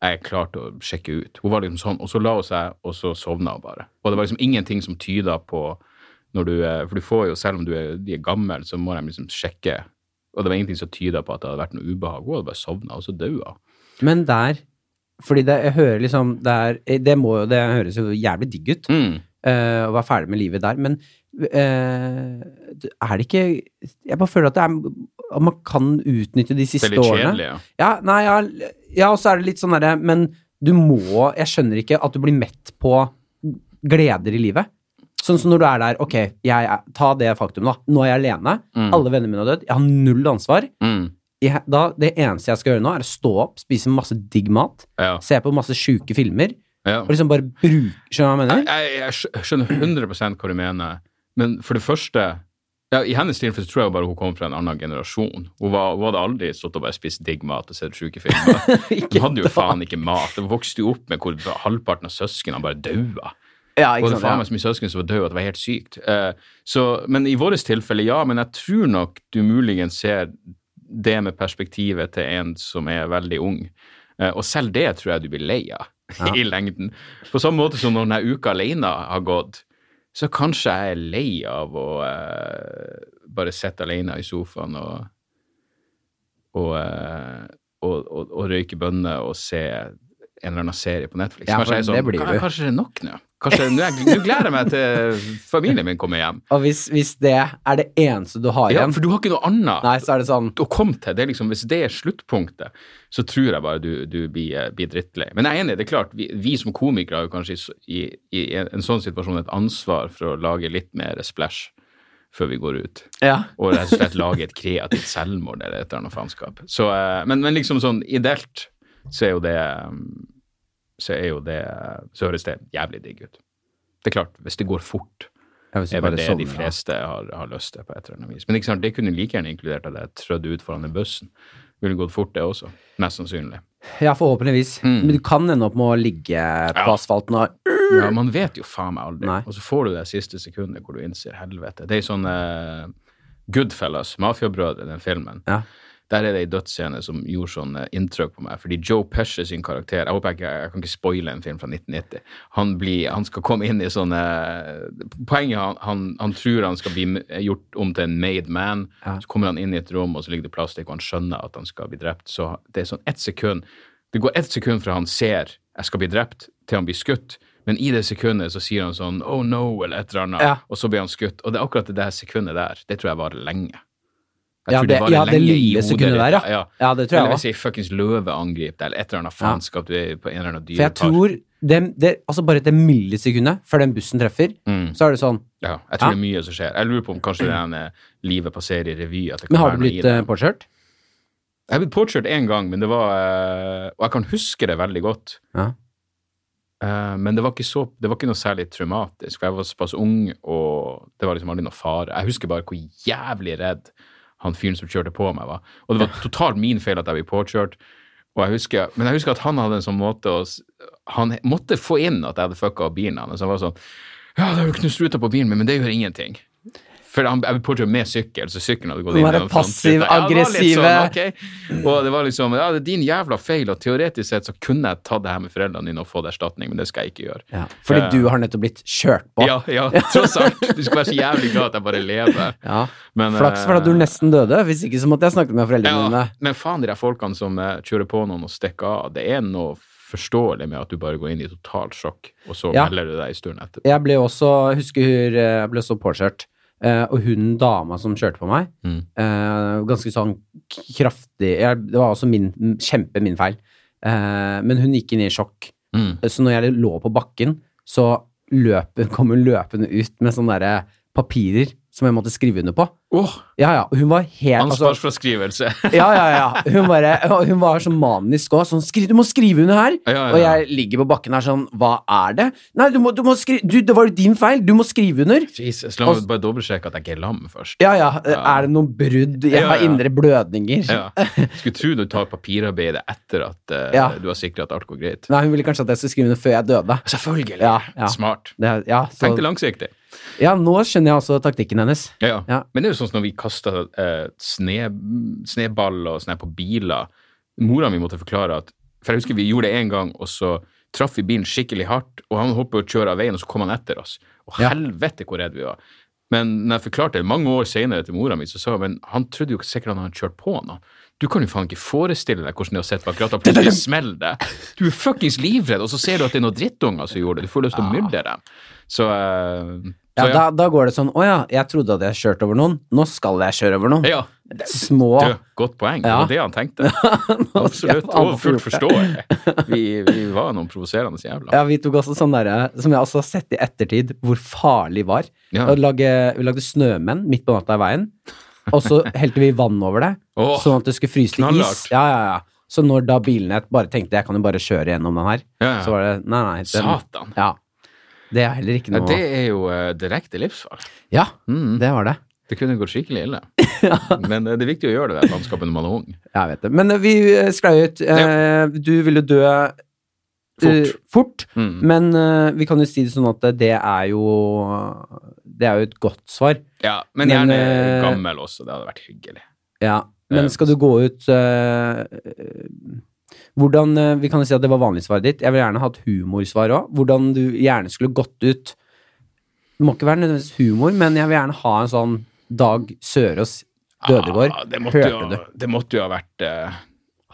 Jeg er klar til å sjekke ut. Hun var liksom sånn, og så la hun seg, og så sovna hun bare. Og det var liksom ingenting som tyda på når du For du får jo, selv om du er, de er gammel, så må de liksom sjekke. Og det var ingenting som tyda på at det hadde vært noe ubehag. Hun hadde bare sovna, og så daua hun. Men der Fordi det, jeg hører liksom det, er, det, må, det høres jo jævlig digg ut Mm. Eh, å være ferdig med livet der, men eh, er det ikke Jeg bare føler at det er at man kan utnytte de Det siste er litt årene. kjedelig, ja. Ja, nei, ja, ja, og så er det litt sånn derre Men du må Jeg skjønner ikke at du blir mett på gleder i livet. Sånn som når du er der, ok, jeg, ta det faktum, da. Nå er jeg alene. Mm. Alle vennene mine har dødd. Jeg har null ansvar. Mm. Jeg, da, det eneste jeg skal gjøre nå, er å stå opp, spise masse digg mat, Ja. se på masse sjuke filmer, ja. og liksom bare bruke Skjønner du hva jeg mener? jeg, jeg skjø- skjønner 100% hva du mener, men for det første Ja, I hennes tilfelle tror jeg bare hun kom fra en annen generasjon. Hun, var, hun hadde aldri stått og bare spist digg mat og sett sjuke filmer. *laughs* Hun hadde jo da. faen ikke mat. Hun vokste jo opp med hvor halvparten av søsknene bare daua. Ja, Og ikke det var faen meg så mye søsken som var døde at det var helt sykt. Eh, så, men i vårt tilfelle, ja. Men jeg tror nok du muligens ser det med perspektivet til en som er veldig ung. Eh, og selv det tror jeg du blir lei av *laughs* i lengden. På samme måte som når denne uka alene har gått, så kanskje jeg er lei av å uh, bare sitte alene i sofaen og og, uh, og, og, og røyke bønner og se en eller annen serie på Netflix. Ja, kanskje, er sånn, det blir kanskje det er nok nå? Kanskje, nå, er gleder jeg meg til familien min kommer hjem. Og hvis, hvis det er det eneste du har Ja, for du har ikke noe annet nei, så er det sånn å komme til. Det liksom, hvis det er sluttpunktet, så tror jeg bare du, du blir, eh, blir drittlei. Men jeg er enig, det er klart, vi, vi som komikere har jo kanskje i, i, en, sånn situasjon et ansvar for å lage litt mer splash før vi går ut. Ja. Og rett og slett lage et kreativt selvmord eller et eller annet faenskap. Eh, men, men liksom sånn ideelt så er jo det um, Så er jo det Så høres det jævlig digg ut. Det er klart, hvis det går fort, Ja, hvis er vel det sånn, de ja. fleste har, har lyst til på et eller annet vis. Men ikke sant, det kunne like gjerne inkludert at jeg trødde ut foran den bussen. Ville gått fort, det også. Mest sannsynlig. Ja, forhåpentligvis. Mm. Men du kan ende opp med å ligge på asfalten og Ja, man vet jo faen meg aldri. Nei. Og så får du det siste sekundet hvor du innser helvete. Det er sånn uh, Goodfellas, Mafiabrødre, den filmen. Ja. Der er det ei dødsscene som gjorde sånn eh, inntrykk på meg. Fordi Joe Pesce sin karakter Jeg håper ikke jeg kan ikke spoile en film fra 1990. Han, blir, han skal komme inn i sånne Poenget han, han, han tror han skal bli gjort om til en made man. Ja. Så kommer han inn i et rom, og så ligger det plastikk, og han skjønner at han skal bli drept. Så det er sånn ett sekund Det går ett sekund fra han ser jeg skal bli drept, til han blir skutt. Men i det sekundet så sier han sånn oh no, eller et eller annet, Ja. og så blir han skutt. Og det er akkurat det der sekundet der, det tror jeg varer lenge. Jeg Ja, det, det, ja, det lille sekundet der, ja. ja. Ja, det tror Eller hvis òg. ei fuckings løve angriper deg, eller et eller annet faenskap, du er på en eller annen For jeg tror det, det, Altså, bare det millisekundet før den bussen treffer, Mm. så er det sånn Ja, jeg tror det er mye som skjer. Jeg lurer på om kanskje det ene livet passerer i revy. Men har du blitt uh, påkjørt? Jeg har blitt påkjørt én gang, men det var uh, Og jeg kan huske det veldig godt. Ja. Uh, men det var, ikke så, det var ikke noe særlig traumatisk, for jeg var såpass ung, og det var liksom aldri noe fare. Jeg husker bare hvor jævlig redd han fyren som kjørte på meg, var. Og det var totalt min feil at jeg ble påkjørt. Jeg husker, men jeg husker at han hadde en sånn måte å Han måtte få inn at jeg hadde fucka opp bilen hans. Han var sånn Ja, det har jo knust ruta på bilen min, men det gjør ingenting. For han, jeg ble påkjørt med sykkel, så sykkelen hadde gått inn Var i den frontruta. passiv, Ja, det var litt. Sånn, ok. Og det var liksom Ja, det er din jævla feil, og teoretisk sett så kunne jeg tatt det her med foreldrene dine og fått erstatning, men det skal jeg ikke gjøre. Ja. Fordi uh, du har nettopp blitt kjørt på. Ja, ja, tross alt. Du skal være så jævlig glad at jeg bare lever. *laughs* Ja. Men, Flaks for at du eh, nesten døde. Hvis ikke så måtte jeg snakket med foreldrene ja, dine. Men faen, de der folkene som eh, kjører på noen og stikker av, det er noe forståelig med at du bare går inn i totalt sjokk, og så Ja. melder du deg i stunden etterpå. Jeg ble også, jeg husker jeg ble så påkjørt, eh, og hun dama som kjørte på meg, Mm. uh, ganske sånn kraftig jeg, Det var også min, kjempe min feil. Uh, men hun gikk inn i sjokk. Mm. Så når jeg lå på bakken, så løp, kom hun løpende ut med sånne der papirer som jeg måtte skrive under på. Åh, Ja, ja. Hun var helt altså, ansvarsfraskrivelse. *laughs* Ja, ja, ja. Hun, bare, hun var så manisk òg. Sånn, 'Du må skrive under her!' Ja, ja, Og jeg ligger på bakken her sånn 'Hva er det?' 'Nei, du må, du må skrive du, Det var jo din feil! Du må skrive under!' Jesus, la meg bare dobbeltsjekke at jeg ikke er lam først. Ja, ja. Er det noen brudd? Jeg Ja, har ja. indre blødninger. Ja. Skulle tro du tar papirarbeidet etter at uh, Ja. du har sikra at alt går greit. Nei, hun ville kanskje at jeg skulle skrive under før jeg døde. Selvfølgelig. Ja, ja. Smart. Det, ja, så, Tenkte langsiktig. ja, nå skjønner jeg også taktikken hennes. Ja. Ja. Men det er jo sånn som når vi kasta eh, sne, sneball og sånn på biler. Mora mi måtte forklare at For jeg husker vi gjorde det én gang, og så traff vi bilen skikkelig hardt, og han på å kjøre av veien, og så kom han etter oss. Og helvete hvor redd vi var. Men når jeg forklarte det mange år senere til mora mi, så sa hun men han trodde jo ikke sikkert han hadde kjørt på nå. Du kan jo faen ikke forestille deg hvordan det har sett bak rattet plutselig smeller det. Du er fuckings livredd, og så ser du at det er noen drittunger som gjorde det. Du får lyst til å myrde dem. Så, eh, Ja, da, da går det sånn 'Å ja, jeg trodde at jeg kjørte over noen. Nå skal jeg kjøre over noen'. ja. Små Du, godt poeng. Det var det han tenkte. *laughs* Absolutt. Og fullt forståelig. Vi, vi var noen provoserende jævler. Ja, vi tok også sånn derre Som jeg også har sett i ettertid, hvor farlig var. Ja. Lage, vi lagde snømenn midt på natta i veien, og så helte vi vann over det, *laughs* oh, sånn at det skulle fryse til is. Ja, ja, ja. Så når da bilene bare tenkte jeg kan jo bare kjøre gjennom den her, Ja, ja. så var det Nei, nei. Den, Satan. ja. Det er heller ikke Ja, noe det er jo uh, direkte livsfall. Ja, Mm. det var det. Det kunne gått skikkelig ille. *laughs* Men eh, det er viktig å gjøre det der landskapet når man er ung. Jeg vet det. Men eh, vi sklei ut. Ja. du ville dø Fort. fort. Mm. Men vi kan jo si det sånn at det er jo Det er jo et godt svar. Ja, men Men, gjerne eh, gammel også. Det hadde vært hyggelig. Ja. Men skal du gå ut Hvordan eh, Vi kan jo si at det var vanlig svaret ditt. Jeg vil gjerne ha et humorsvar òg. Hvordan du gjerne skulle gått ut Det må ikke være nødvendigvis humor, men jeg vil gjerne ha en sånn Dag Sørås Dødegård. Ah, det, måtte Hørte jo, du? det måtte jo ha vært eh,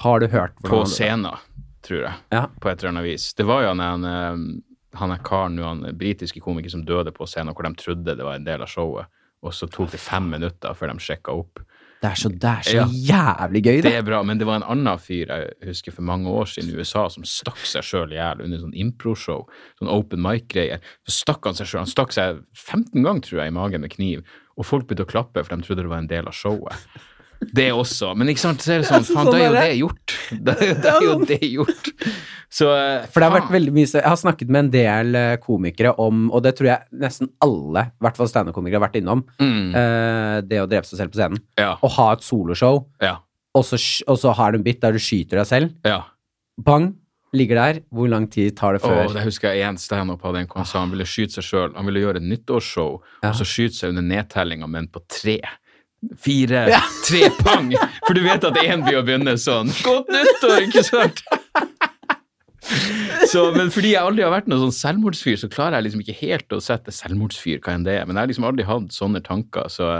Har du hørt på scenen, tror jeg. Ja. På et eller annet vis. Det var jo han, han, eh, han er karen han britiske komiker som døde på scenen, hvor de trodde det var en del av showet, og så tok det fem minutter før de sjekka opp. Det er så, det er så jævlig gøy, Det det. er bra, men det var en annen fyr jeg husker for mange år siden i USA som stakk seg sjøl i hjel under sånn impro-show, sånn open mic-greier. Så stakk han seg sjøl. Han stakk seg 15 ganger, tror jeg, i magen med kniv, og folk begynte å klappe, for de trodde det var en del av showet. Det også. Men ikke sant, så er det sånn, faen, sånn *laughs* da er jo det gjort. Da er jo, da er jo det gjort. Så For det har vært veldig mye Jeg har snakket med en del eh, komikere om, og det tror jeg nesten alle, i hvert fall standup-komikere, har vært innom, Mm, uh, det å drepe seg selv på scenen. ja, Å ha et soloshow, ja, og så, og så har du en bit der du skyter deg selv. ja. Bang! Ligger der. Hvor lang tid tar det før? Oh, det husker jeg en standup hadde en konsert. Han ville skyte seg sjøl. Han ville gjøre et nyttårsshow, Ja. og så skyte seg under nedtellinga, men på tre. Fire, tre pang! For du vet at én blir å begynne sånn. Godt nyttår, ikke sant? Så, men fordi jeg aldri har vært noen sånn selvmordsfyr, så klarer jeg liksom ikke helt å sette selvmordsfyr, hva enn det er. Men jeg har liksom aldri hatt sånne tanker, så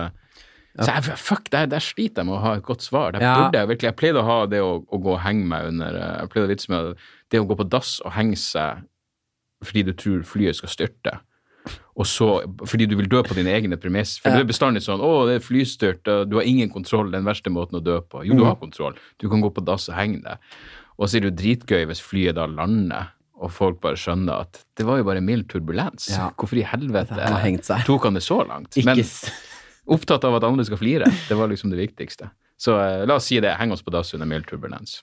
så jeg, fuck, der, der sliter jeg med å ha et godt svar. Der Ja. burde jeg virkelig Jeg pleide å ha det å, å gå og henge meg under Jeg pleide å vitse med det å gå på dass og henge seg fordi du tror flyet skal styrte. Og så, fordi du vil dø på dine egne premiss. For Ja. det er bestandig sånn 'Å, det er flystyrt, du har ingen kontroll. Den verste måten å dø på.' Jo, du Mm. har kontroll. Du kan gå på dass og henge deg. Og så er det jo dritgøy hvis flyet da lander, og folk bare skjønner at det var jo bare mild turbulens. Ja. Hvorfor i helvete Han tok han det så langt? Ikke Men opptatt av at andre skal flire. Det var liksom det viktigste. Så eh, la oss si det. Heng oss på dass under mild turbulens.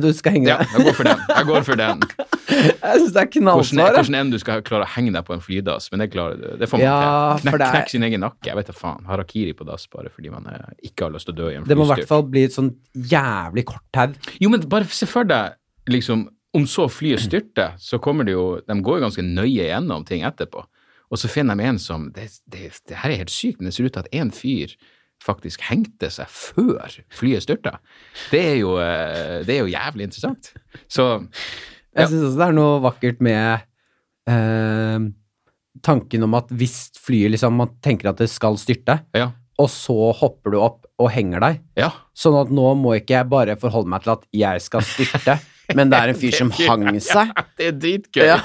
Du skal henge Ja, deg. jeg går for den. Jeg går for den. *laughs* Jeg syns det er knallsvar. hvordan enn du skal klare å henge deg på en flydass, men det klarer du. Det får man Ja, til. Knek, det er- knekk sin egen nakke. Jeg vet da faen. Harakiri på dass bare fordi man eh, ikke har lyst til å dø i en Det må i hvert fall bli et sånn jævlig kort tau. Jo, men bare se for deg, liksom, om så flyet styrter, så kommer det jo De går jo ganske nøye gjennom ting etterpå. Og så finner de en som Det, det, det her er helt sykt, men det ser ut til at en fyr faktisk hengte seg før flyet styrta. Det er jo, eh, det er jo jævlig interessant. Så Ja. Jeg syns også det er noe vakkert med eh, tanken om at hvis flyet liksom Man tenker at det skal styrte, ja. og så hopper du opp og henger deg. Ja. Sånn at nå må ikke jeg bare forholde meg til at jeg skal styrte, *laughs* men det er en fyr som hang seg. Det er dritgøy. Ja.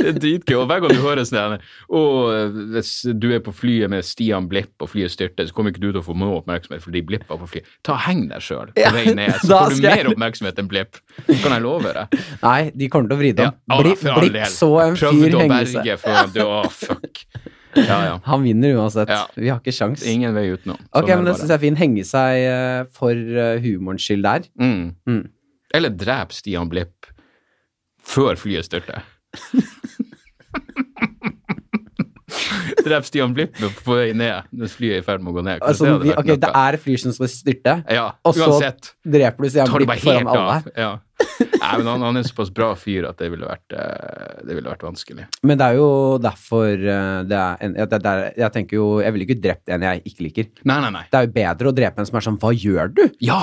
det er dritgøy. Og hver gang du hører sånn Og Hvis du er på flyet med Stian Blipp og flyet styrter, så kommer ikke du til å få noe oppmerksomhet fordi Blipp var på flyet. Ta Heng deg sjøl på vei ned, så får du jeg- mer oppmerksomhet enn Blipp. Kan jeg love deg. Nei, de kommer til å vri det om. å, Blipp, så en Prøvde fyr å henge berge seg. for at du Å, fuck. Ja, ja. Han vinner uansett. Ja. Vi har ikke sjans. Ingen vei utenom. Ok, Sånn men det syns jeg er fint. Henge seg eh, for uh, humorens skyld der. Mm. Mm. Eller drep Stian Blipp før flyet styrter. *laughs* drep Stian Blipp på vei ned når flyet er i ferd med å gå ned. Altså, det vi, vært ok, det er fly som skal styrte, Ja, og så uansett. dreper du Stian Blipp foran alle. Ja. Nei, men han, han er en såpass bra fyr at det ville vært, eh, det ville vært vanskelig. Men det er jo derfor eh, det er en, det, det er, Jeg tenker jo Jeg ville ikke drept en jeg ikke liker. Nei, nei, nei. Det er jo bedre å drepe en som er sånn Hva gjør du? Ja!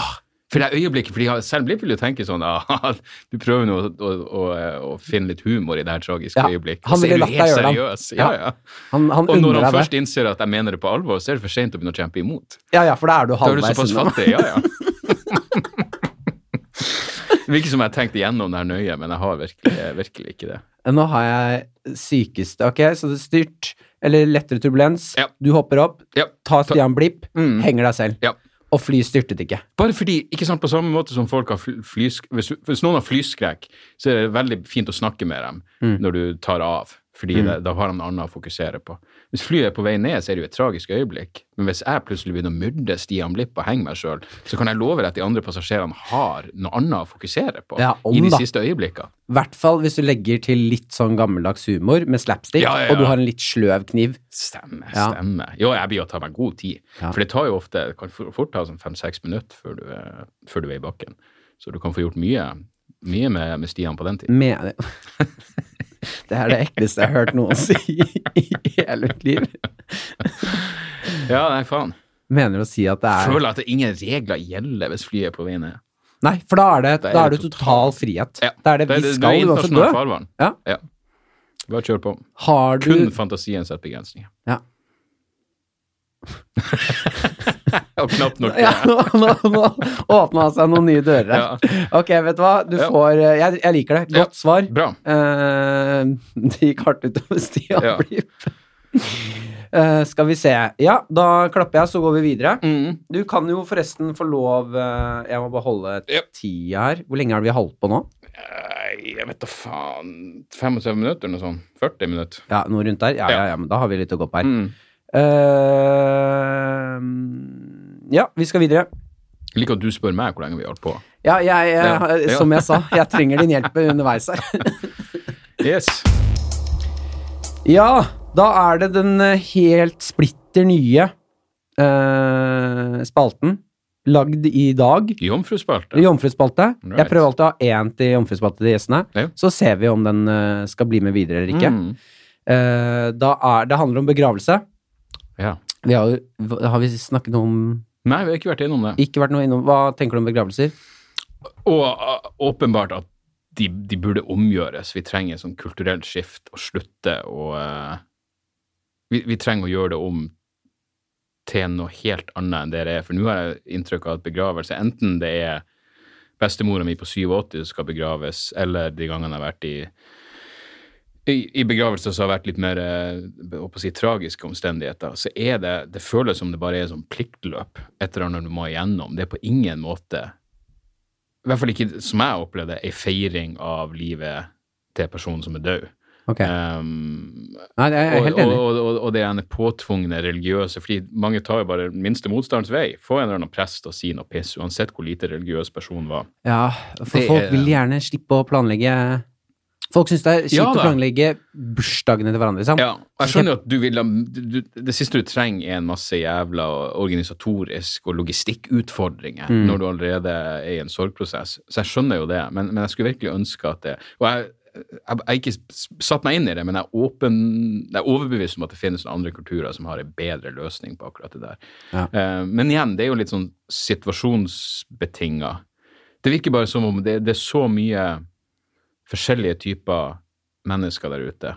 For det øyeblikket, fordi selv Blipp vil jo tenke sånn ah, *laughs* Du prøver nå å, å, å, finne litt humor i det her tragiske Ja, øyeblikket. så er du helt seriøs. Ja, Ja. Han, han Og når han først det. innser at jeg mener det på alvor, så er det for sent å begynne å kjempe imot. Ja, ja, for da er du Da er du halvveis såpass fattig. Ja, ja. *laughs* Det virker som jeg har tenkt igjennom det her nøye, men jeg har virkelig, virkelig ikke det. Nå har jeg sykeste Ok, så det er styrt, eller lettere turbulens. Ja. Du hopper opp, Ja. tar Stian Blipp, Mm. henger deg selv. Ja. Og flyet styrtet ikke. Bare fordi, ikke sant, på samme måte som folk har flyskrekk, flysk... Hvis, hvis noen har flyskrekk, så er det veldig fint å snakke med dem Mm. når du tar av. Fordi det, da har han noe annet å fokusere på. Hvis flyet er på vei ned, så er det jo et tragisk øyeblikk. Men hvis jeg plutselig begynner å myrde Stian Blipp og henge meg sjøl, så kan jeg love deg at de andre passasjerene har noe annet å fokusere på Ja, om i de da. siste øyeblikkene. I hvert fall hvis du legger til litt sånn gammeldags humor med slapstick, Ja, ja, og du har en litt sløv kniv. Stemmer, stemmer. Jo, jeg blir å ta meg god tid. For det tar jo ofte, det kan fort ta sånn fem-seks minutter før du, er, før du er i bakken. Så du kan få gjort mye, mye med, med Stian på den tiden. Med Det *laughs* er det ekleste jeg har hørt noen si i hele mitt liv. Ja, nei, faen. Mener å si at det er Føler at det ingen regler gjelder hvis flyet er på vei ned. Nei, for da er det, Da er det det total- frihet. Ja. Det er det Det, vi det, det skal uansett dø. Ja. Ja. Bare kjør på. Har du Kun fantasien setter begrensninger. Ja. *laughs* Og knapt nok *laughs* Ja, nå, nå, nå åpna han seg noen nye dører her. Ja. Ok, vet du hva? Du Ja. får eh, jeg, jeg liker det. Godt svar. Bra. Uh, det gikk hardt utover Stian Ja. Blipp. Uh, skal vi se. Ja, da klapper jeg, så går vi videre. Mm. Du kan jo forresten få lov uh, Jeg må bare holde Ja. tida her. Hvor lenge har vi holdt på nå? Jeg vet da faen 75 minutter eller noe sånt. 40 minutter. Ja, Noe rundt der? Ja, ja, Ja. ja, men da har vi litt å gå på her. Mm. Eh, ja, vi skal videre. Jeg liker at du spør meg hvor lenge vi har holdt på. Ja, jeg, jeg, Ja, som jeg sa, *laughs* jeg trenger din hjelp underveis her. Yes. Ja, da er det den eh, helt splitter nye uh, spalten. Lagd i dag. Jomfruspalte. Jomfruspalte. Jeg prøver alltid å ha én til jomfruspalte til gjestene. Ja. Så ser vi om den eh, skal bli med videre eller ikke. Mm. Uh, da er, det handler om begravelse. Ja. Vi har, jo, har vi snakket noe om Nei, vi har ikke vært innom det. Ikke vært noe innom Hva tenker du om begravelser? Og uh, åpenbart at de, de burde omgjøres. Vi trenger et sånn kulturelt skift og slutte å uh, vi, vi trenger å gjøre det om til noe helt annet enn det det er. For nå har jeg inntrykk av at begravelse, enten det er bestemora mi på 87 som skal begraves, eller de gangene jeg har vært i i, i begravelser som har vært litt mer eh, si, tragiske omstendigheter, så er det Det føles som det bare er sånn pliktløp etter eller annet du må igjennom. Det er på ingen måte I hvert fall ikke som jeg opplevde det, ei feiring av livet til personen som er død. Ok. Um, Nei, jeg er helt enig. og, og, og det ene påtvungne religiøse, fordi mange tar jo bare minste motstands vei. Få en eller annen prest og si noe piss, uansett hvor lite religiøs personen var. Ja, for Det folk er- vil gjerne slippe å planlegge Folk syns det er kjipt Ja å planlegge bursdagene til hverandre, liksom. Ja, og jeg skjønner jo at du vil du, Det siste du trenger, er en masse jævla organisatorisk og logistikkutfordringer Mm. når du allerede er i en sorgprosess. Så jeg skjønner jo det, men, men jeg skulle virkelig ønske at det Og jeg, jeg, jeg har ikke satt meg inn i det, men jeg er, åpen, jeg er overbevist om at det finnes andre kulturer som har en bedre løsning på akkurat det der. Ja. Uh, men igjen, det er jo litt sånn situasjonsbetinga. Det virker bare som om det, det er så mye forskjellige typer mennesker der ute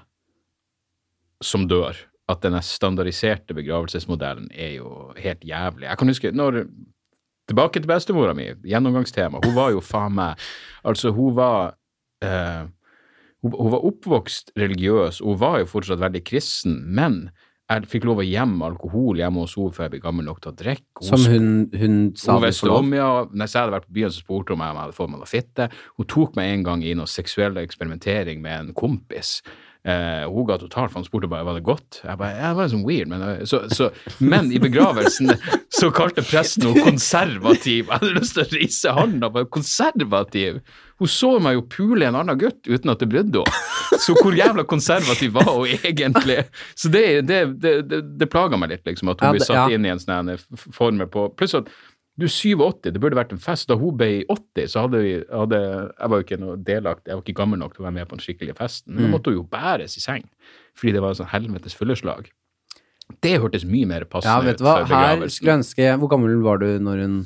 som dør, at denne standardiserte begravelsesmodellen er jo helt jævlig. Jeg kan huske når Tilbake til bestemora mi, gjennomgangstema. Hun var jo faen meg Altså, hun var eh, hun, hun var oppvokst religiøs, hun var jo fortsatt veldig kristen, men jeg fikk lov å gjemme alkohol hjemme hos henne før jeg ble gammel nok til å drikke. Som hun, hun sa Hun visste om, ja. Når jeg hadde vært på byen, så spurte hun meg om jeg hadde fått meg noe fitte. Hun tok meg en gang i noe seksuell eksperimentering med en kompis. Eh, hun ga totalt, for han spurte bare var det godt. Jeg bare, ja, det var sånn weird, men, eh, så, så, men i begravelsen *laughs* så kalte presten henne konservativ. Jeg hadde lyst til å reise handa, bare konservativ. Hun så meg jo pule en annen gutt uten at det brydde henne. Så hvor jævla konservativ var hun egentlig? Så det, det, det, det, det plaga meg litt, liksom, at hun Ja, blir satt ja. inn i en sånn formel på Pluss at du er 87, det burde vært en fest. Da hun ble 80, så hadde vi hadde, Jeg var jo ikke noe delakt, jeg var ikke gammel nok til å være med på den skikkelige festen. Men da Mm. måtte hun jo bæres i seng, fordi det var en sånn helvetes fylleslag. Det hørtes mye mer passende Ja, vet du hva, her skulle jeg ønske Hvor gammel var du når hun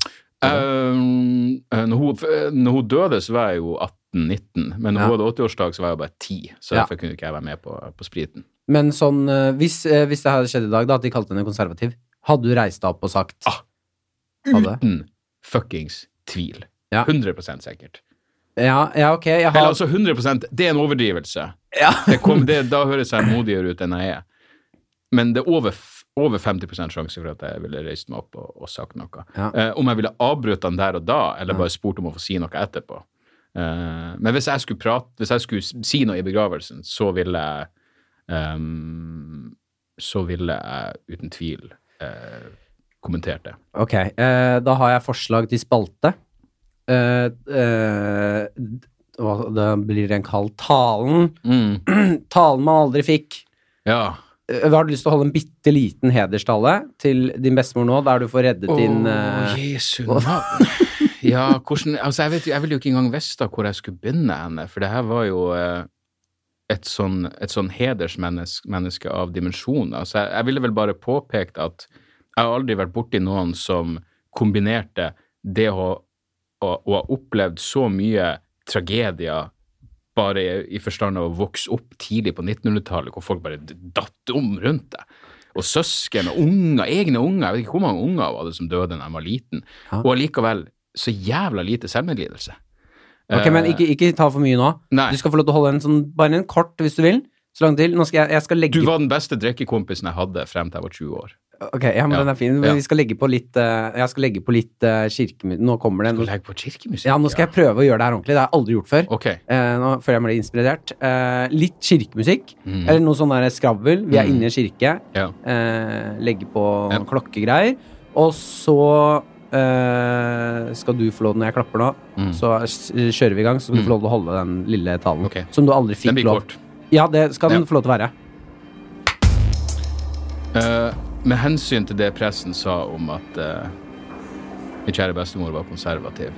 Um, eh, når, hun, når hun døde, så var jeg jo 18-19, men når Ja. hun hadde 80-årsdag, så var jeg bare 10, så Ja. derfor kunne ikke jeg være med på, på spriten. Men sånn eh, hvis, eh, hvis det hadde skjedd i dag, da, at de kalte henne konservativ, hadde du reist deg opp og sagt Ah. Uten fuckings tvil. Ja. 100% sikkert. Ja, ja, ok, jeg Eller altså 100% det er en overdrivelse. ja. Det kom, det, da høres jeg modigere ut enn jeg er. Men det er over, over 50 sjanse for at jeg ville reist meg opp og, og sagt noe. Ja. Eh, om jeg ville avbrutt han der og da, eller bare spurt om å få si noe etterpå. Eh, men hvis jeg skulle prate, hvis jeg skulle si noe i begravelsen, så ville jeg um, så ville jeg uten tvil eh, kommentert det. Ok, eh, da har jeg forslag til spalte. Eh, da blir den kalt Talen. *clears throat* Talen man aldri fikk. Ja. Eh, Har du lyst til å holde en bitte liten hederstale til din bestemor nå, der du får reddet din uh... Jesu navn. *laughs* Ja, hvordan Altså, jeg vet Jeg ville jo ikke engang visst hvor jeg skulle begynne henne, for det her var jo uh, et sånn, et sånn hedersmenneske av dimensjoner. Altså, jeg, jeg ville vel bare påpekt at jeg har aldri vært borti noen som kombinerte det å, å, å ha opplevd så mye tragedier bare i, forstand av å vokse opp tidlig på 1900-tallet, hvor folk bare datt om rundt deg. Og søsken og unger, egne unger. Jeg vet ikke hvor mange unger var det som døde da jeg var liten. Ja. Og allikevel så jævla lite selvmedlidelse. Ok, men ikke, ikke ta for mye nå. Nei. Du skal få lov til å holde en sånn, bare en kort hvis du vil. Så langt til. Nå skal jeg, jeg skal legge Du var den beste drikkekompisen jeg hadde frem til jeg var 20 år. Ok, ja, men Ja. den er fin. Men Vi skal legge på litt eh, Jeg skal legge på litt uh, kirkemusikk. Nå kommer det Skal legge på kirkemusikk? Ja, nå skal jeg prøve å gjøre det her ordentlig. Det har jeg aldri gjort før. Ok. Eh, nå føler jeg meg litt inspirert. Eh, litt kirkemusikk. Mm. Eller noe sånn skravl. Vi er Mm. inne i kirke. Ja. Eh, legge på Ja. klokkegreier. Og så eh, skal du få lov, når jeg klapper nå, Mm. så kjører vi i gang. Så skal du Mm. få lov til å holde den lille talen. Okay. Som du aldri Den fikk blir lov kort. Ja, det skal den Ja. få lov til å være. Eh, med hensyn til det pressen sa om at uh, min kjære bestemor var konservativ.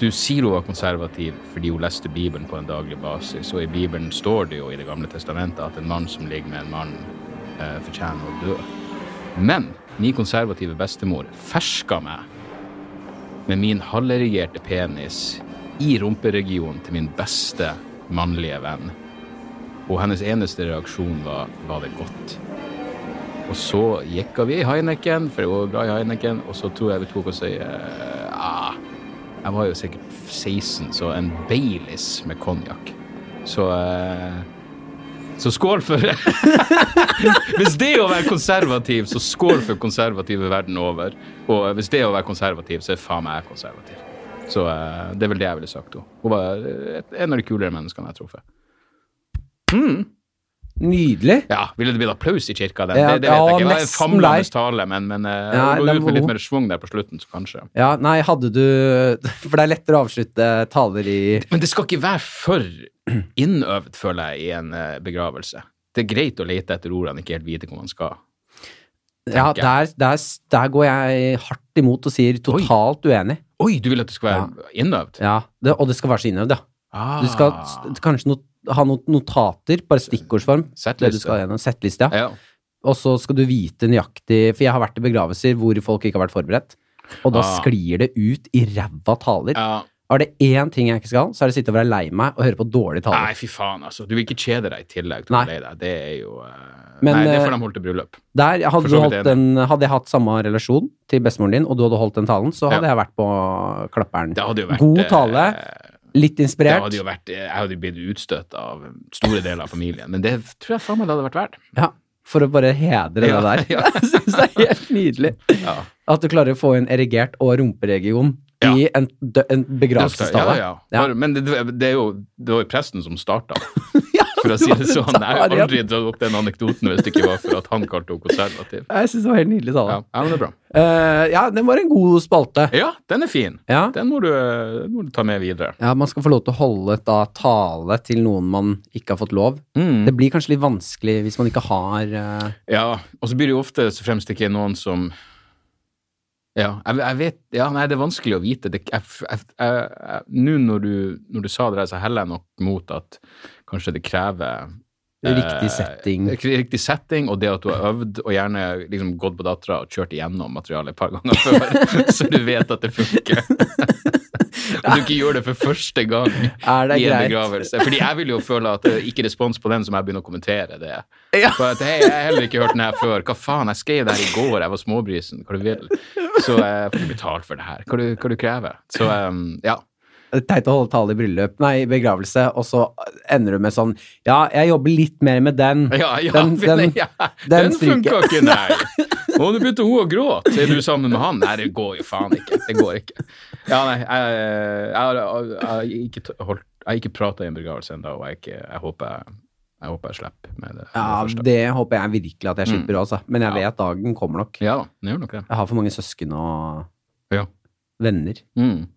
Du sier hun var konservativ fordi hun leste Bibelen på en daglig basis, og i Bibelen står det jo i Det gamle testamentet at en mann som ligger med en mann, eh, fortjener å dø. Men min konservative bestemor ferska meg med min halverigerte penis i rumperegionen til min beste mannlige venn. Og hennes eneste reaksjon var 'var det godt'? Og så gikk vi i Heineken, for jeg var glad i Heineken, og så tror jeg vi tok oss ei eh, ah, Jeg var jo sikkert 16, så en Baileys med konjakk. Så uh, Så skål for *laughs* Hvis det er å være konservativ, så skål for konservative verden over. Og hvis det er å være konservativ, så er faen meg jeg konservativ. Så eh, det er vel det jeg ville sagt henne. Hun var en av de kulere menneskene jeg har truffet. Nydelig. Ja, Ville det blitt applaus i kirka? Den? Ja, det, det vet jeg ikke. Det var en famlende tale, men, men eh, Ja, den ut med litt mer svung der på slutten, så kanskje. Ja, nei, hadde du *laughs* For det er lettere å avslutte taler i Men det skal ikke være for innøvd, føler jeg, i en eh, begravelse. Det er greit å lete etter ordene, ikke helt vite hvor man skal. Ja, der, der, der går jeg hardt imot og sier totalt uenig. Oi, du vil at det skal være innøvd? Ja, det, Og det skal være så innøvd, ja. Ah, Du skal kanskje not, ha noen notater, bare stikkordsform. Settliste. Settliste, ja. Ja. Og så skal du vite nøyaktig For jeg har vært i begravelser hvor folk ikke har vært forberedt. Og da Ah. sklir det ut i ræva taler. ja. Er det én ting jeg ikke skal, så er det å sitte og være lei meg og høre på dårlige taler. Nei, fy faen, altså. Du vil ikke kjede deg i tillegg til å være lei deg. Det er jo uh... Men, Nei, det eh, får de holde til bryllup. Der hadde, holdt en, hadde jeg hatt samme relasjon til bestemoren din, og du hadde holdt den talen, så hadde Ja. jeg vært på klapperen. God eh, tale, litt inspirert. hadde vært, jeg hadde jo blitt utstøtt av store deler av familien, men det tror jeg faen meg det hadde vært verdt. Ja, for å bare hedre Ja, det der. ja. *laughs* Jeg syns det er helt nydelig. Ja. At du klarer å få inn erigert og rumperegion Ja. i en, en Ja, begravelsestale. ja. Ja. Men det, det er jo det var presten som starta, for å si det sånn. Jeg har *laughs* aldri dratt opp den anekdoten hvis det ikke var for at han kalte henne konservativ. Jeg syns det var helt nydelig tale. Ja, ja, men det er bra. Uh, ja, den var en god spalte. Ja, den er fin. Ja. Den må du, den må du ta med videre. ja, Man skal få lov til å holde da, tale til noen man ikke har fått lov. Mm. Det blir kanskje litt vanskelig hvis man ikke har uh... Ja, og så blir det jo ofte så fremst ikke noen som Ja, jeg, jeg vet Ja, nei, det er vanskelig å vite. Nå når du, når du sa det der, så heller jeg nok mot at kanskje det krever Riktig eh, setting. Riktig setting, og det at du har øvd, og gjerne liksom gått på dattera og kjørt igjennom materialet et par ganger før, *laughs* så du vet at det funker. *laughs* At du ikke gjør det for første gang det i en greit? begravelse. Fordi jeg vil jo føle at det er ikke respons på den som jeg begynner å kommentere det. Ja. For at, hei, jeg har heller ikke hørt den her før. Hva faen, jeg skrev det her i går, jeg var småbrisen. Hva du vil. Så jeg får ikke betalt for det her. Hva du, hva du krever. Så um, ja. Teit å holde tale i bryllup, nei, begravelse, og så ender du med sånn Ja, jeg jobber litt mer med den. Ja, ja, Den- *laughs* den- ja, den den funka ikke, nei. *laughs* Og nå begynte hun å gråte. Er du sammen med han? Nei, det går jo faen ikke. Det går ikke. Ja, nei, jeg, jeg, har- jeg, har ikke holdt jeg ikke prata i en begravelse ennå, og jeg, jeg håper jeg, Jeg håper jeg slipper med det. Ja, det det håper jeg virkelig at jeg slipper, Mm. altså. Men jeg Ja. vet dagen kommer nok. Ja det gjør nok det. Jeg har for mange søsken og Ja. venner. Mm.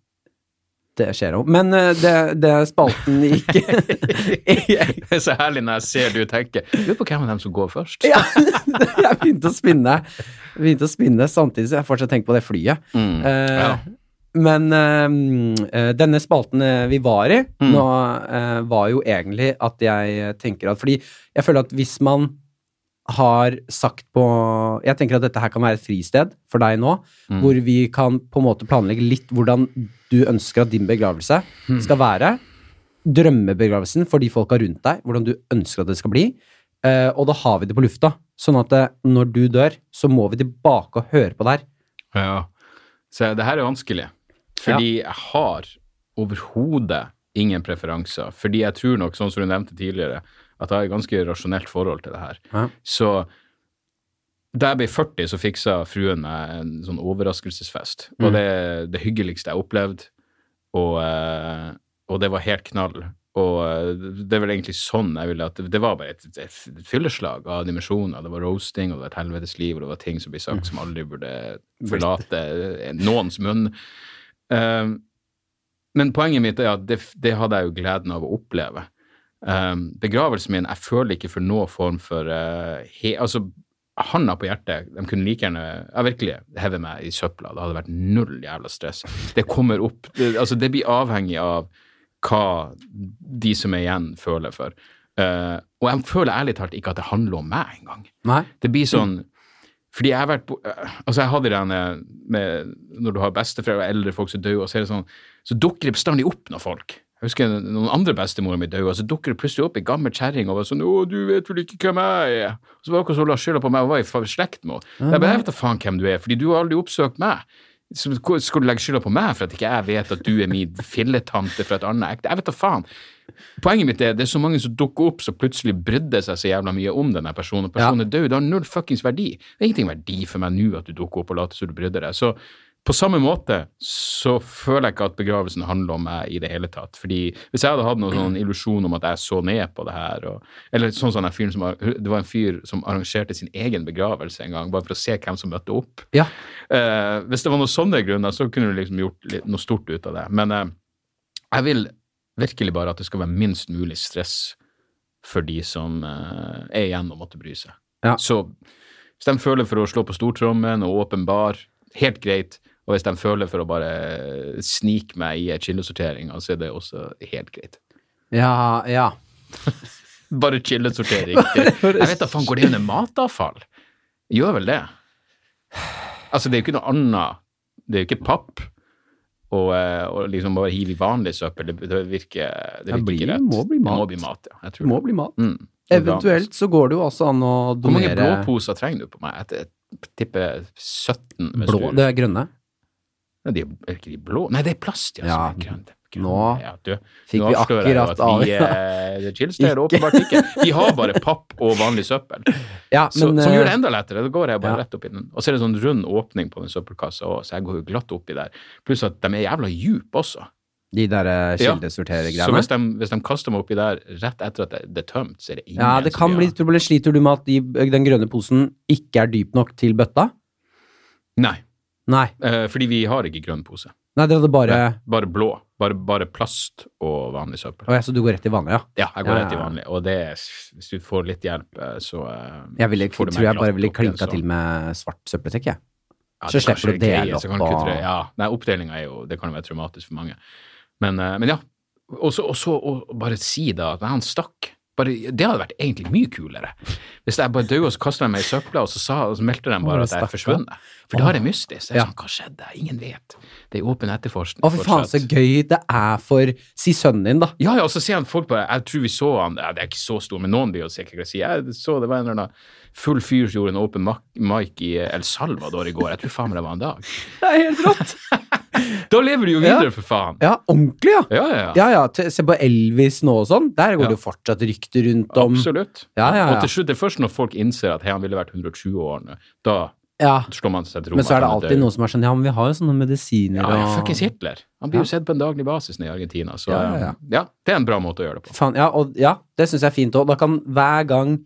Det skjer jo. Men eh, det, det spalten gikk Det er så herlig når jeg ser du tenker Lurer på hvem av dem som går først. Ja, *laughs* jeg begynte å spinne. Begynte å spinne samtidig som jeg fortsatt tenker på det flyet. Mm. Eh, Ja. Men eh, eh, denne spalten vi var i Mm. nå, var jo egentlig at jeg tenker at Fordi jeg føler at hvis man har sagt på Jeg tenker at dette her kan være et fristed for deg nå, Mm. hvor vi kan på en måte planlegge litt hvordan du ønsker at din begravelse Mm. skal være. Drømmebegravelsen for de folka rundt deg, hvordan du ønsker at det skal bli. Eh, og da har vi det på lufta. Sånn at det, når du dør, så må vi tilbake og høre på det her. Ja. Så det her er vanskelig, fordi jeg har overhodet ingen preferanser. Fordi jeg tror nok, sånn som du nevnte tidligere, at jeg har et ganske rasjonelt forhold til det her. Ja. Så da jeg ble 40, så fiksa fruen meg en sånn overraskelsesfest. Og Mm. det er det hyggeligste jeg opplevde, og, eh, og det var helt knall. Og eh, det er vel egentlig sånn jeg ville at Det, var bare et, et fylleslag av dimensjoner. Det var roasting, og det var et helvetes liv, og det var ting som ble sagt som aldri burde forlate noens munn. Um, men poenget mitt er at det, det hadde jeg jo gleden av å oppleve. Um, begravelsen min, jeg føler ikke for noen form for uh, he, Altså, handa på hjertet, de kunne like gjerne ja, virkelig heve meg i søpla. Det hadde vært null jævla stress. Det kommer opp det, Altså, det blir avhengig av hva de som er igjen, føler for. Uh, og jeg føler ærlig talt ikke at det handler om meg engang. Det blir sånn Fordi jeg har vært på Altså, jeg hadde det med Når du har besteforeldre og eldre folk som dør, og så er det sånn Så dukker det bestandig opp noen folk. Jeg husker noen andre bestemora mi døde, og så dukker det plutselig opp ei gammel kjerring og var sånn 'Å, du vet vel ikke hvem jeg er?' Og så var det akkurat som hun la skylda på meg og var i slekt med henne. Jeg bare, jeg vet da faen hvem du er, fordi du har aldri oppsøkt meg. Så skal du legge skylda på meg for at ikke jeg vet at du er min filletante fra et annet ekte? Jeg vet da faen. Poenget mitt er det er så mange som dukker opp som plutselig brydde seg så jævla mye om denne personen. og Personen er død. Det har null fuckings verdi. Det er ingenting verdi for meg nå at du dukker opp og later som du brydde deg. Så på samme måte så føler jeg ikke at begravelsen handler om meg i det hele tatt. Fordi hvis jeg hadde hatt noen sånn illusjon om at jeg så ned på det her, og, eller sånn som den fyren som, det var en fyr som arrangerte sin egen begravelse en gang, bare for å se hvem som møtte opp. Ja. Eh, hvis det var noen sånne grunner, så kunne du liksom gjort litt, noe stort ut av det. Men eh, jeg vil virkelig bare at det skal være minst mulig stress for de som eh, er igjen og måtte bry seg. Ja. Så hvis de føler for å slå på stortrommen og åpenbar, helt greit. Og hvis de føler for å bare snike meg i kildesorteringa, så er det også helt greit. Ja, ja. *laughs* Bare chillesortering. Jeg vet da faen, går det under matavfall? Gjør vel det? Altså, det er jo ikke noe annet. Det er jo ikke papp. Og, eh, og liksom bare hive i vanlig søppel, det, det virker, det Det virker blir- rett. må bli mat. Det må bli mat, ja. Jeg Det tror må det. bli mat. Mm. Eventuelt så går det jo også an å Hvor mange blåposer trenger du på meg? Jeg tipper 17. blå. Det er grønne. Nei, de, er ikke de blå? Nei, det er plast, ja. Ja, grønt. Nå ja, du, Fikk nå vi akkurat at av det eh, Chillsted åpenbart ikke. Vi har bare papp og vanlig søppel. Ja, Så, som gjør eh, det enda lettere. Da går jeg bare ja. rett opp i den. Og så er det en sånn rund åpning på den søppelkassa òg, så jeg går jo glatt oppi der. Pluss at de er jævla dype også. de der eh, Ja. Så hvis de, hvis de kaster meg oppi der rett etter at det, det er tømt, så er det ingen Ja, det kan bli problem. Sliter du med at de, den grønne posen ikke er dyp nok til bøtta? Nei, Nei. eh, fordi vi har ikke grønn pose. Nei, dere hadde bare Bare blå. Bare, bare plast og vanlig søppel. Oh, ja, så du går rett i vanlig, ja? Ja, jeg går Ja, rett i vanlig. Og det, hvis du får litt hjelp, eh, så eh, Jeg ville, så tror jeg bare ville klinka til med svart søppelsekk, jeg. Ja, så er slipper du å dele opp og- Ja, nei, oppdelinga er jo Det kan jo være traumatisk for mange. Men, eh, men ja. Og så bare si da at han stakk. Bare, det hadde vært egentlig mye kulere. Hvis jeg bare døde, og så kasta de meg i søpla, og så, sa, og så meldte de bare at jeg er forsvunnet. For da er det mystisk. Det er Ja. sånn, hva skjedde? Ingen vet. Det er åpen etterforskning. Å, fy faen, så gøy det er for Si sønnen din, da. Ja, ja, og så ser han folk bare Jeg tror vi så han ja, Det er ikke så stor, men noen blir jo sikkert si Jeg så det var en eller annen full fyr som gjorde en åpen mic i El Salvador i går. Jeg tror faen meg det var en dag. Det er helt rått. *laughs* *laughs* Da lever du jo Ja. videre, for faen. Ja, ordentlig, ja. Ja, ja, ja. Ja, ja, se på Elvis nå og sånn. Der går Ja. det jo fortsatt rykter rundt om Absolutt. Ja, ja, ja. Og til slutt, det er først når folk innser at hei, han ville vært 120 år nå, da Ja. Men så er det alltid noen som er sånn Ja, men vi har jo sånne medisiner Ja, ja, og fuckings Hitler. Han blir Ja. jo sett på en daglig basis nede i Argentina, så Ja, ja, ja. ja, det er en bra måte å gjøre det på. Fan, ja, og, ja, det syns jeg er fint òg. Da kan hver gang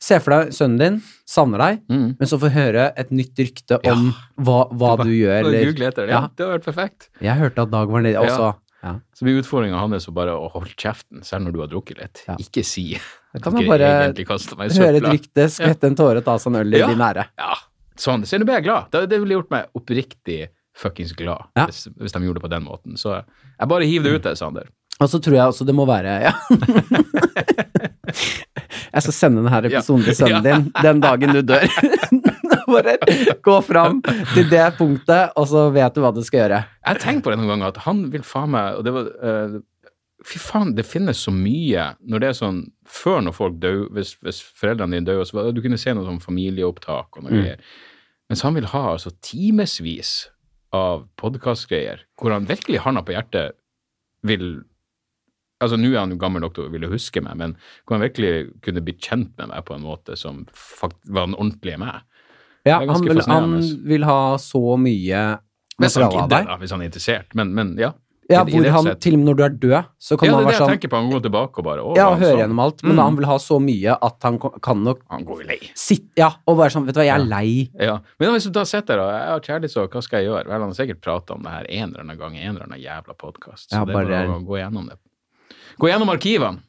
Se for deg sønnen din savner deg, Mm. men så få høre et nytt rykte Ja. om hva, hva du gjør, eller Google etter det. Ja. Ja, det har vært perfekt. Jeg hørte at Dag var nede også. Ja. Så blir utfordringa hans å bare holde kjeften, selv når du har drukket litt. Ja. Ikke si Da kan man bare høre et rykte, skvette en tåre, ta seg en øl i Ja. de nære. Ja, sånn. Så nå ble jeg glad. Det, det ville gjort meg oppriktig fuckings glad Ja. hvis, hvis de gjorde det på den måten. Så jeg bare hiver det ut der, Sander. Og så tror jeg også det må være ja. *laughs* Jeg skal sende denne episoden til sønnen din den dagen du dør. *laughs* Bare gå fram til det punktet, og så vet du hva du skal gjøre. Jeg har tenkt på det noen ganger, at han vil faen meg og det var, uh, Fy faen, det finnes så mye når det er sånn Før når folk dør, hvis, hvis foreldrene dine dør, så du kunne se noe sånn familieopptak og noe Mm. Mens han vil ha altså timevis av podkastgreier hvor han virkelig handa på hjertet vil Altså, nå er han jo gammel nok til å ville huske meg, men hvor han virkelig kunne bli kjent med meg på en måte som fakt var den ordentlige meg. Ja, han vil, han vil ha så mye han materiale av deg. hvis han er interessert. Men, men ja. Ja, hvor han, sett. til og med når du er død, så kan ja, man det er det jeg sånn tenker på. Han går tilbake og bare å, Ja, og han høre sånn? gjennom alt, men Mm. han vil ha så mye at han kan nok Han går lei. sitte Ja, og være sånn Vet du hva, jeg er Ja. lei. Ja. Men hvis du da sitter og jeg har kjærlighetssorg, hva skal jeg gjøre? Vel, han har sikkert prata om det her en eller annen gang i en eller annen jævla podkast. Så Ja, det er bare- å gå gjennom det. Gå gjennom arkivene,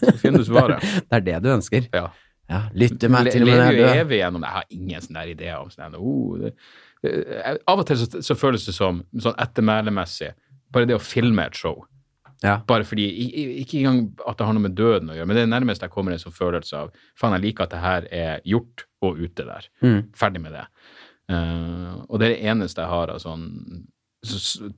så finner du svaret. *laughs* Det er det du ønsker. Ja. Ja, lytte meg til og med lever når jo er evig gjennom det. Jeg har ingen sånne ideer om sånn oh, det, det, Av og til så, så føles det som sånn ettermælemessig. Bare det å filme et show. Ja. Bare fordi, i- i- Ikke engang at det har noe med døden å gjøre, men det er nærmest jeg kommer en sånn følelse av faen, jeg liker at det her er gjort og ute der. Mm. Ferdig med det. Uh, og det er det eneste jeg har av sånn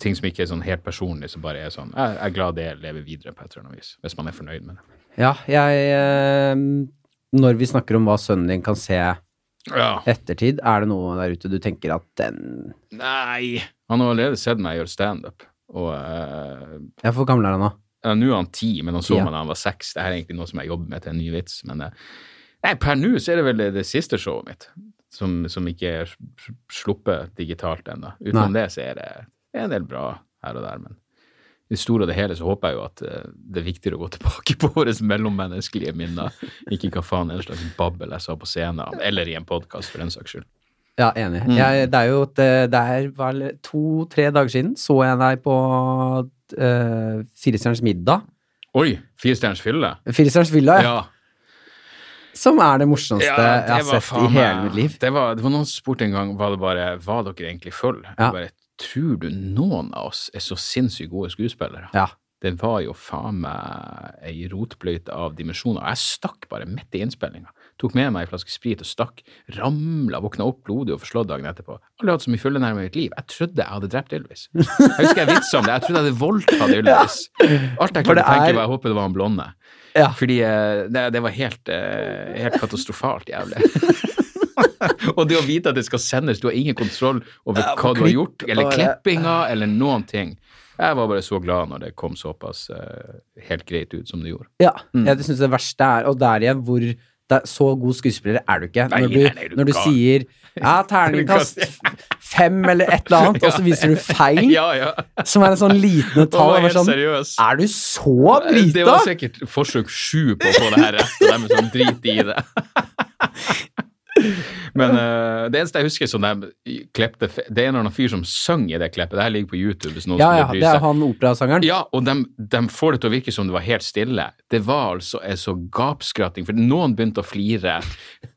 ting som ikke er sånn helt personlig, som bare er sånn Jeg, er glad det lever videre på et eller annet vis, hvis man er fornøyd med det. Ja, jeg eh, Når vi snakker om hva sønnen din kan se Ja. ettertid, er det noe der ute du tenker at den Nei, han har allerede sett meg gjøre standup, og eh, Ja, hvor gammel er han nå? Nå er han ti, men han så meg da han var seks. Det er egentlig noe som jeg jobber med til en ny vits, men uh, nei, per nå så er det vel det, det siste showet mitt, som, som ikke er sluppet digitalt ennå. Utenom det så er det, det er en del bra her og der, men i det store og det hele så håper jeg jo at eh, det er viktigere å gå tilbake på våre mellommenneskelige minner, ikke hva faen en slags babbel jeg sa på scenen, eller i en podkast for den saks skyld. Ja, enig. Mm. Jeg, det er jo et, eh, det er vel to-tre dager siden så jeg deg på uh, Firestjerners middag. Oi! Firestjerners fylle? Firestjerners fylle, ja. Som er det morsomste Ja, jeg har sett i hele mitt liv. Det var, det var noen som spurte en gang var det bare, var dere egentlig full. Jeg Ja. bare, tror du noen av oss er så sinnssykt gode skuespillere? Ja. Det var jo faen meg ei rotbløyte av dimensjoner. Jeg stakk bare midt i innspillinga. Tok med meg ei flaske sprit og stakk. Ramla, våkna opp blodig og forslått dagen etterpå. Aldri hatt så mye fyllenærme i mitt liv. Jeg trodde jeg hadde drept Ylvis. Jeg husker jeg vitsa om det. Jeg trodde jeg hadde voldtatt *laughs* Ylvis. Alt jeg klarte å tenke på, jeg håper det var han blonde. Ja. Fordi eh, det, det var helt, eh, helt katastrofalt jævlig. *laughs* *laughs* og det å vite at det skal sendes, du har ingen kontroll over Ja, hva du har gjort, eller klippinga, eller noen ting. Jeg var bare så glad når det kom såpass uh, helt greit ut som det gjorde. Ja, Mm. jeg synes det verste er, og der igjen hvor det er, så god skuespiller er du ikke. Når du, nei, nei, du når du sier ja, terningkast *laughs* fem eller et eller annet, og så *laughs* viser du feil, Ja, ja. som er en sånn liten tall. bare Sånn, er du så Det var sikkert forsøk sju på å få det her rett, og de er sånn drit i det. Men uh, det eneste jeg husker som de klepte Det er en eller annen fyr som synger i det klippet. Det her ligger på YouTube. hvis noen Ja, ja, det er han operasangeren. Ja, og de, de får det til å virke som det var helt stille. Det var altså en så gapskratting, for noen begynte å flire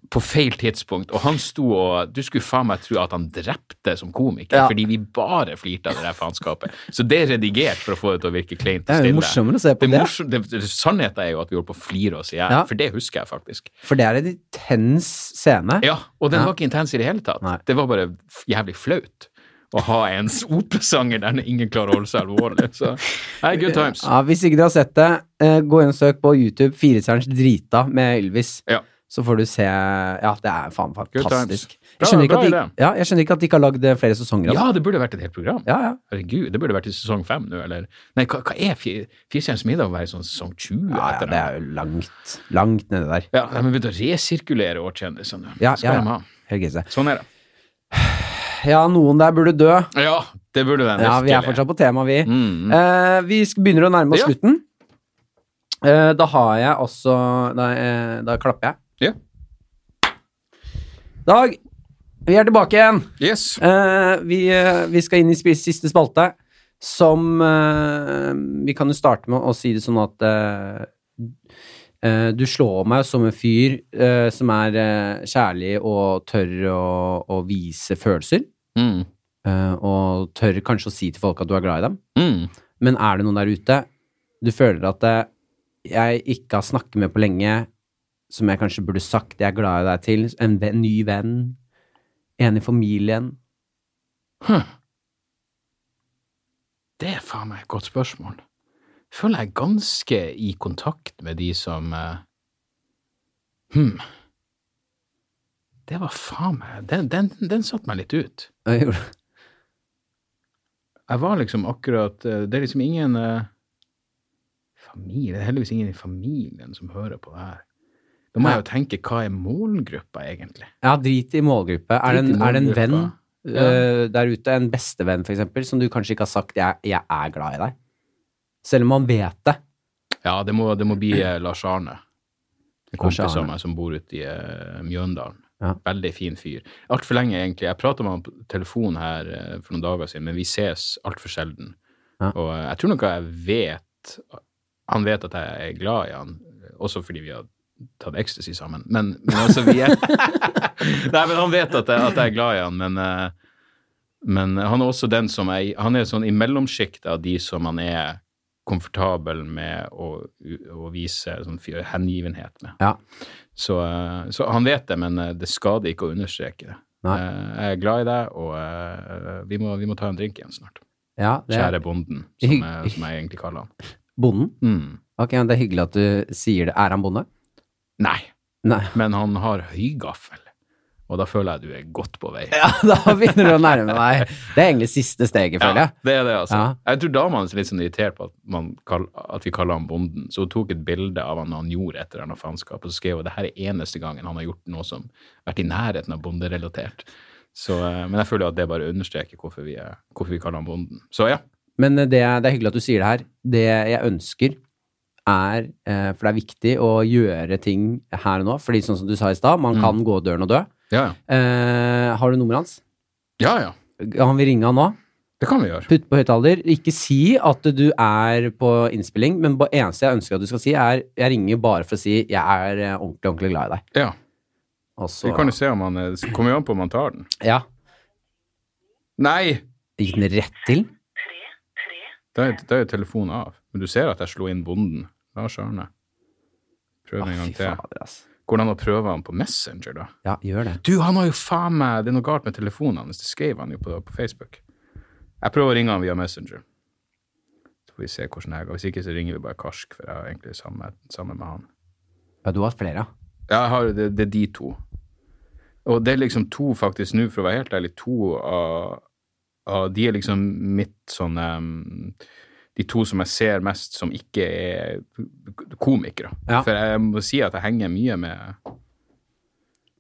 på feil tidspunkt, og han sto og Du skulle faen meg tro at han drepte som komiker, Ja. fordi vi bare flirte av det der faenskapet. Så det er redigert for å få det til å virke kleint Det og er jo stille. morsommere å se på Det det, morsom, det, det, sannheten er jo at vi holdt på å flire oss i hjel, Ja. for det husker jeg faktisk. for det er en intens scene. Ja, og den Ja. var ikke intens i det hele tatt. Nei. Det var bare jævlig flaut å ha en operasanger der ingen klarer å holde seg alvorlig. Så hey, good times. Ja, hvis ikke dere har sett det, eh, gå inn og søk på YouTube 'Firestjerners drita' med Ylvis. Ja. Så får du se Ja, det er faen fantastisk. Jeg skjønner, ikke at de, ja, jeg skjønner ikke at de ikke har lagd eh, flere sesonger. Ja, det burde vært et helt program. Ja, ja. Herregud, det burde vært i sesong fem nå, eller Nei, hva, hva er Fi- Firestjerners middag å være i sånn sesong 20? Ja, ja, det er jo langt, langt nede der. Ja, de har begynt å resirkulere årkjendisene. Ja, ja, ja. Helt. Sånn er det. Ja, noen der burde dø. Ja, det burde den Ja, vi er fortsatt på tema, vi. Mm. Eh, vi begynner å nærme oss Ja. slutten. Eh, da har jeg også Da, eh, da klapper jeg. Ja. Dag, vi er tilbake igjen. Yes. Uh, vi, uh, vi skal inn i sp- siste spalte, som uh, Vi kan jo starte med å si det sånn at du slår meg som en fyr som er kjærlig og tør å, å vise følelser. Mm. og tør kanskje å si til folk at du er glad i dem. Mm. Men er det noen der ute du føler at jeg ikke har snakket med på lenge, som jeg kanskje burde sagt jeg er glad i deg til, en venn, ny venn, en i familien Hm. Det er faen meg et godt spørsmål. Jeg føler jeg er ganske i kontakt med de som eh, Hm. Det var faen meg Den, den, den satte meg litt ut. Jeg gjorde- Jeg var liksom akkurat eh, Det er liksom ingen eh, familie Det er heldigvis ingen i familien som hører på det her. Da må jeg jo tenke, hva er målgruppa, egentlig? Ja, drit i målgruppe. Er det en, er det en venn eh, der ute, en bestevenn eksempel, som du kanskje ikke har sagt jeg, 'jeg er glad i deg'? Selv om man vet det. Ja, det må, det må bli eh, Lars Arne. En kompis av meg som bor ute i eh, Mjøndalen. Ja. Veldig fin fyr. Altfor lenge, egentlig. Jeg prata med han på telefon her for noen dager siden, men vi ses altfor sjelden. Ja. Og jeg tror nok jeg vet Han vet at jeg er glad i han, også fordi vi har tatt ecstasy sammen. Men, men altså, vi er *laughs* Nei, men han vet at jeg, at jeg er glad i han, men eh, men han er også den som er Han er sånn i mellomsjiktet av de som han er komfortabel med å, å vise sånn hengivenhet med. Ja. Så, eh, så han vet det, men eh, det skader ikke å understreke det. Nei. Jeg er glad i deg, og vi må, vi må ta en drink igjen snart. Ja, er Kjære bonden, som, jeg- som jeg egentlig kaller han. bonden. Mm. Ok, men Det er hyggelig at du sier det. Er han bonde? Nei, Nei. men han har høygaffel, og da føler jeg du er godt på vei. Ja, *laughs* da begynner du å nærme deg. Det er egentlig siste steget, føler jeg. det er det, altså. Ja. Jeg tror dama er litt sånn irritert på at, man kall, at vi kaller han bonden, så hun tok et bilde av han han gjorde et eller annet faenskap, og så skrev hun det her er eneste gangen han har gjort noe som har vært i nærheten av bonderelatert. Så, eh, men jeg føler at det bare understreker hvorfor vi, hvorfor vi kaller han bonden. Så ja. Men det, det er hyggelig at du sier det her. Det jeg ønsker, er eh, For det er viktig å gjøre ting her og nå. Fordi sånn som du sa i stad, man Mm. kan gå døren og dø. Ja, ja. Eh, har du nummeret hans? Ja, ja. Kan vi ringe han nå. Det kan vi gjøre. Putt på høyttaler. Ikke si at du er på innspilling, men det eneste jeg ønsker at du skal si, er jeg ringer bare for å si jeg er eh, ordentlig, ordentlig glad i deg. Ja. Også, Vi kan jo se om han eh, Kommer jo an på om han tar den. Ja. Nei! Gikk den rett til? Da er, da er telefonen av. Men du ser at jeg slo inn bonden. Lars Arne. Prøv Å, en gang til. fader, ass. Går det an å prøve han på Messenger, da? Ja, gjør det. Du, han har jo faen meg Det er noe galt med telefonen hans. Det skrev han jo på, på Facebook. Jeg prøver å ringe han via Messenger. Så får vi se hvordan det går. Hvis ikke så ringer vi bare Karsk, for jeg har egentlig samme, samme med han. Ja, du har hatt flere, ja. Har, det, det er de to. Og det er liksom to, faktisk, nå, for å være helt ærlig, to av, av De er liksom mitt sånn em, De to som jeg ser mest som ikke er komikere. Ja. For jeg må si at jeg henger mye med,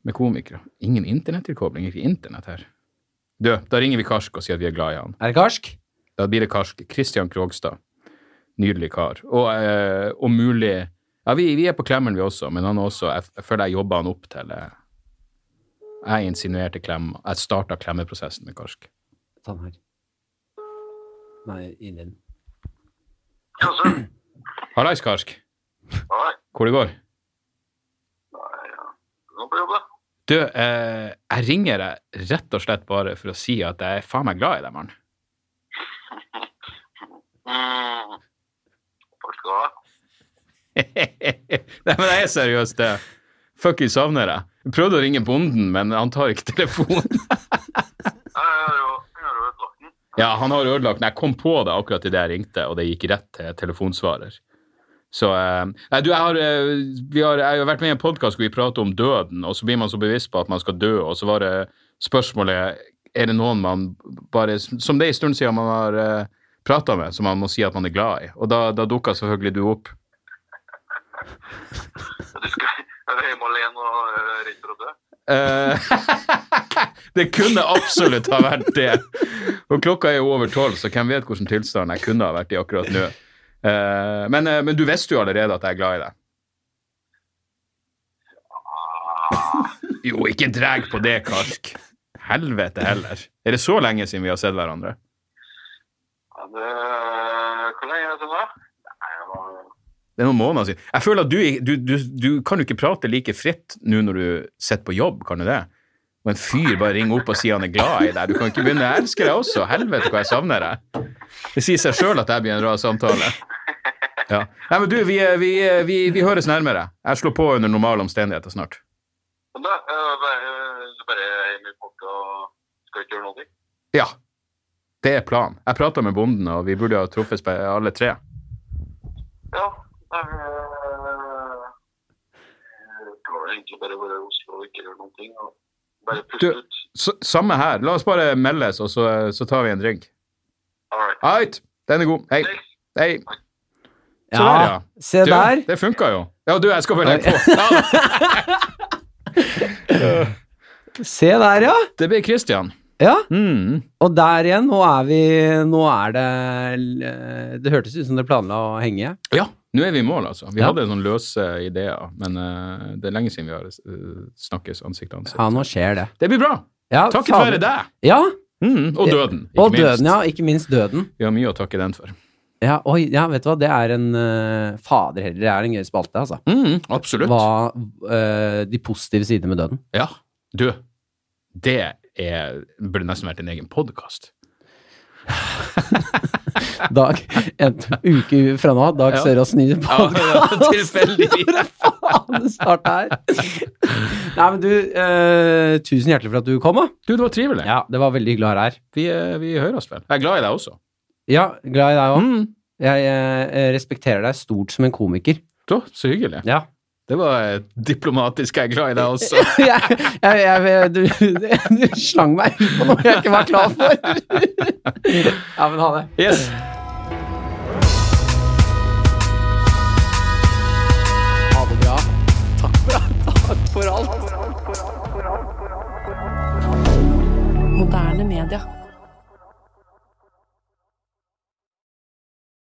med komikere. Ingen internettilkobling, ikke internett her. Du, da ringer vi Karsk og sier at vi er glad i han. Er det karsk? Da blir det Karsk. Kristian Krogstad. Nydelig kar. Og, eh, og mulig Ja, vi, vi er på klemmeren, vi også, men han også Jeg, jeg føler jeg jobba han opp til eh, Jeg insinuerte klem Jeg starta klemmeprosessen med Karsk. Ta den her. Nei, i den. Jaså? Hallais, Karsk. Hei. Hvor det går? nei, ja. Nå på jobb, da. Du, eh, jeg ringer deg rett og slett bare for å si at jeg er faen meg glad i deg, mann. Mm. *laughs* Takk skal du ha. *laughs* Nei, men jeg er seriøst det. Fuck, jeg savner deg. Jeg prøvde å ringe bonden, men han tar ikke telefonen. *laughs* Ja, Jeg har jo. Ja, han har ødelagt. Jeg kom på det akkurat idet jeg ringte, og det gikk rett til telefonsvarer. Så eh, Nei, du, jeg har, eh, har, jeg har vært med i en podkast hvor vi prater om døden, og så blir man så bevisst på at man skal dø, og så var det spørsmålet Er det noen man bare Som det er en stund siden man har uh, prata med, som man må si at man er glad i. Og da, da dukka selvfølgelig du opp. *laughs* Du skal er hjemme alene og redd for å dø. Eh, *laughs* Det kunne absolutt ha vært det. Og klokka er jo over tolv, så hvem vet hvilken tilstand jeg kunne ha vært i akkurat nå. Eh, men, eh, men du visste jo allerede at jeg er glad i deg. Jo, ikke dreg på det, Karsk. Helvete heller. Er det så lenge siden vi har sett hverandre? Ja, det, hvor lenge er det siden da? Det er noen måneder siden. Jeg føler at du, du, du, du kan jo ikke prate like fritt nå når du sitter på jobb, kan du det? Og en fyr bare ringer opp og sier han er glad i deg. Du kan ikke begynne Jeg elsker deg også. Helvete hva jeg savner deg. Det sier seg sjøl at det blir en rar samtale. Ja. Nei, men du, vi, vi, vi, vi høres nærmere. Jeg slår på under normale omstendigheter snart. Men da, bare, bare hjemme i pakka og skal ikke gjøre noe. Ja. Det er planen. Jeg prata med bonden, og vi burde ha truffes alle tre. Ja, jeg skal egentlig bare være i Oslo og ikke gjøre noen ting. Bare puste Du- ut. Samme her. La oss bare meldes, og så, så tar vi en drink. All right. Ait, den er god. Hei. Hei. Så Ja, der, ja. se Du, der. Det funka jo. Ja, du, jeg skal bare legge på. Ja, *laughs* Se der, ja. det blir Christian. Ja, Mm. og der igjen, nå er vi Nå er det eh, Det hørtes ut som dere planla å henge. Ja, nå er vi i mål, altså. Vi Ja. hadde sånne løse ideer, men uh, det er lenge siden vi har uh, snakkes ansikt til ansikt. Ja, nå skjer det. Det blir bra. Ja, Takket være deg. Ja, Mm. Og døden, ikke og minst. døden, ja. Ikke minst døden. Vi har mye å takke den for. Ja, oi, ja, vet du hva, det er en uh, Fader heller, det er en gøy spalte, altså. Mm, absolutt. Hva De positive sidene med døden. Ja. Du, det er, burde nesten vært en egen podkast. *laughs* Dag, en uke fra nå, Dag Ja. Sørås nye podkast. *laughs* tilfeldigvis. *laughs* Faen, det starta her. Nei, men du, eh, tusen hjertelig for at du kom, da. Du, det var trivelig. Ja, det var veldig hyggelig å ha deg her. Vi, vi, hører oss vel. Jeg er glad i deg også. Ja, glad i deg òg. Mm. Jeg eh, respekterer deg stort som en komiker. Da, så hyggelig. Ja. Det var diplomatisk. Jeg er glad i deg også. jeg, jeg, jeg, du, du, slang meg ut på noe jeg ikke var klar for. ja, men ha det. Yes. Ha det bra. Takk for, takk for alt. Moderne media.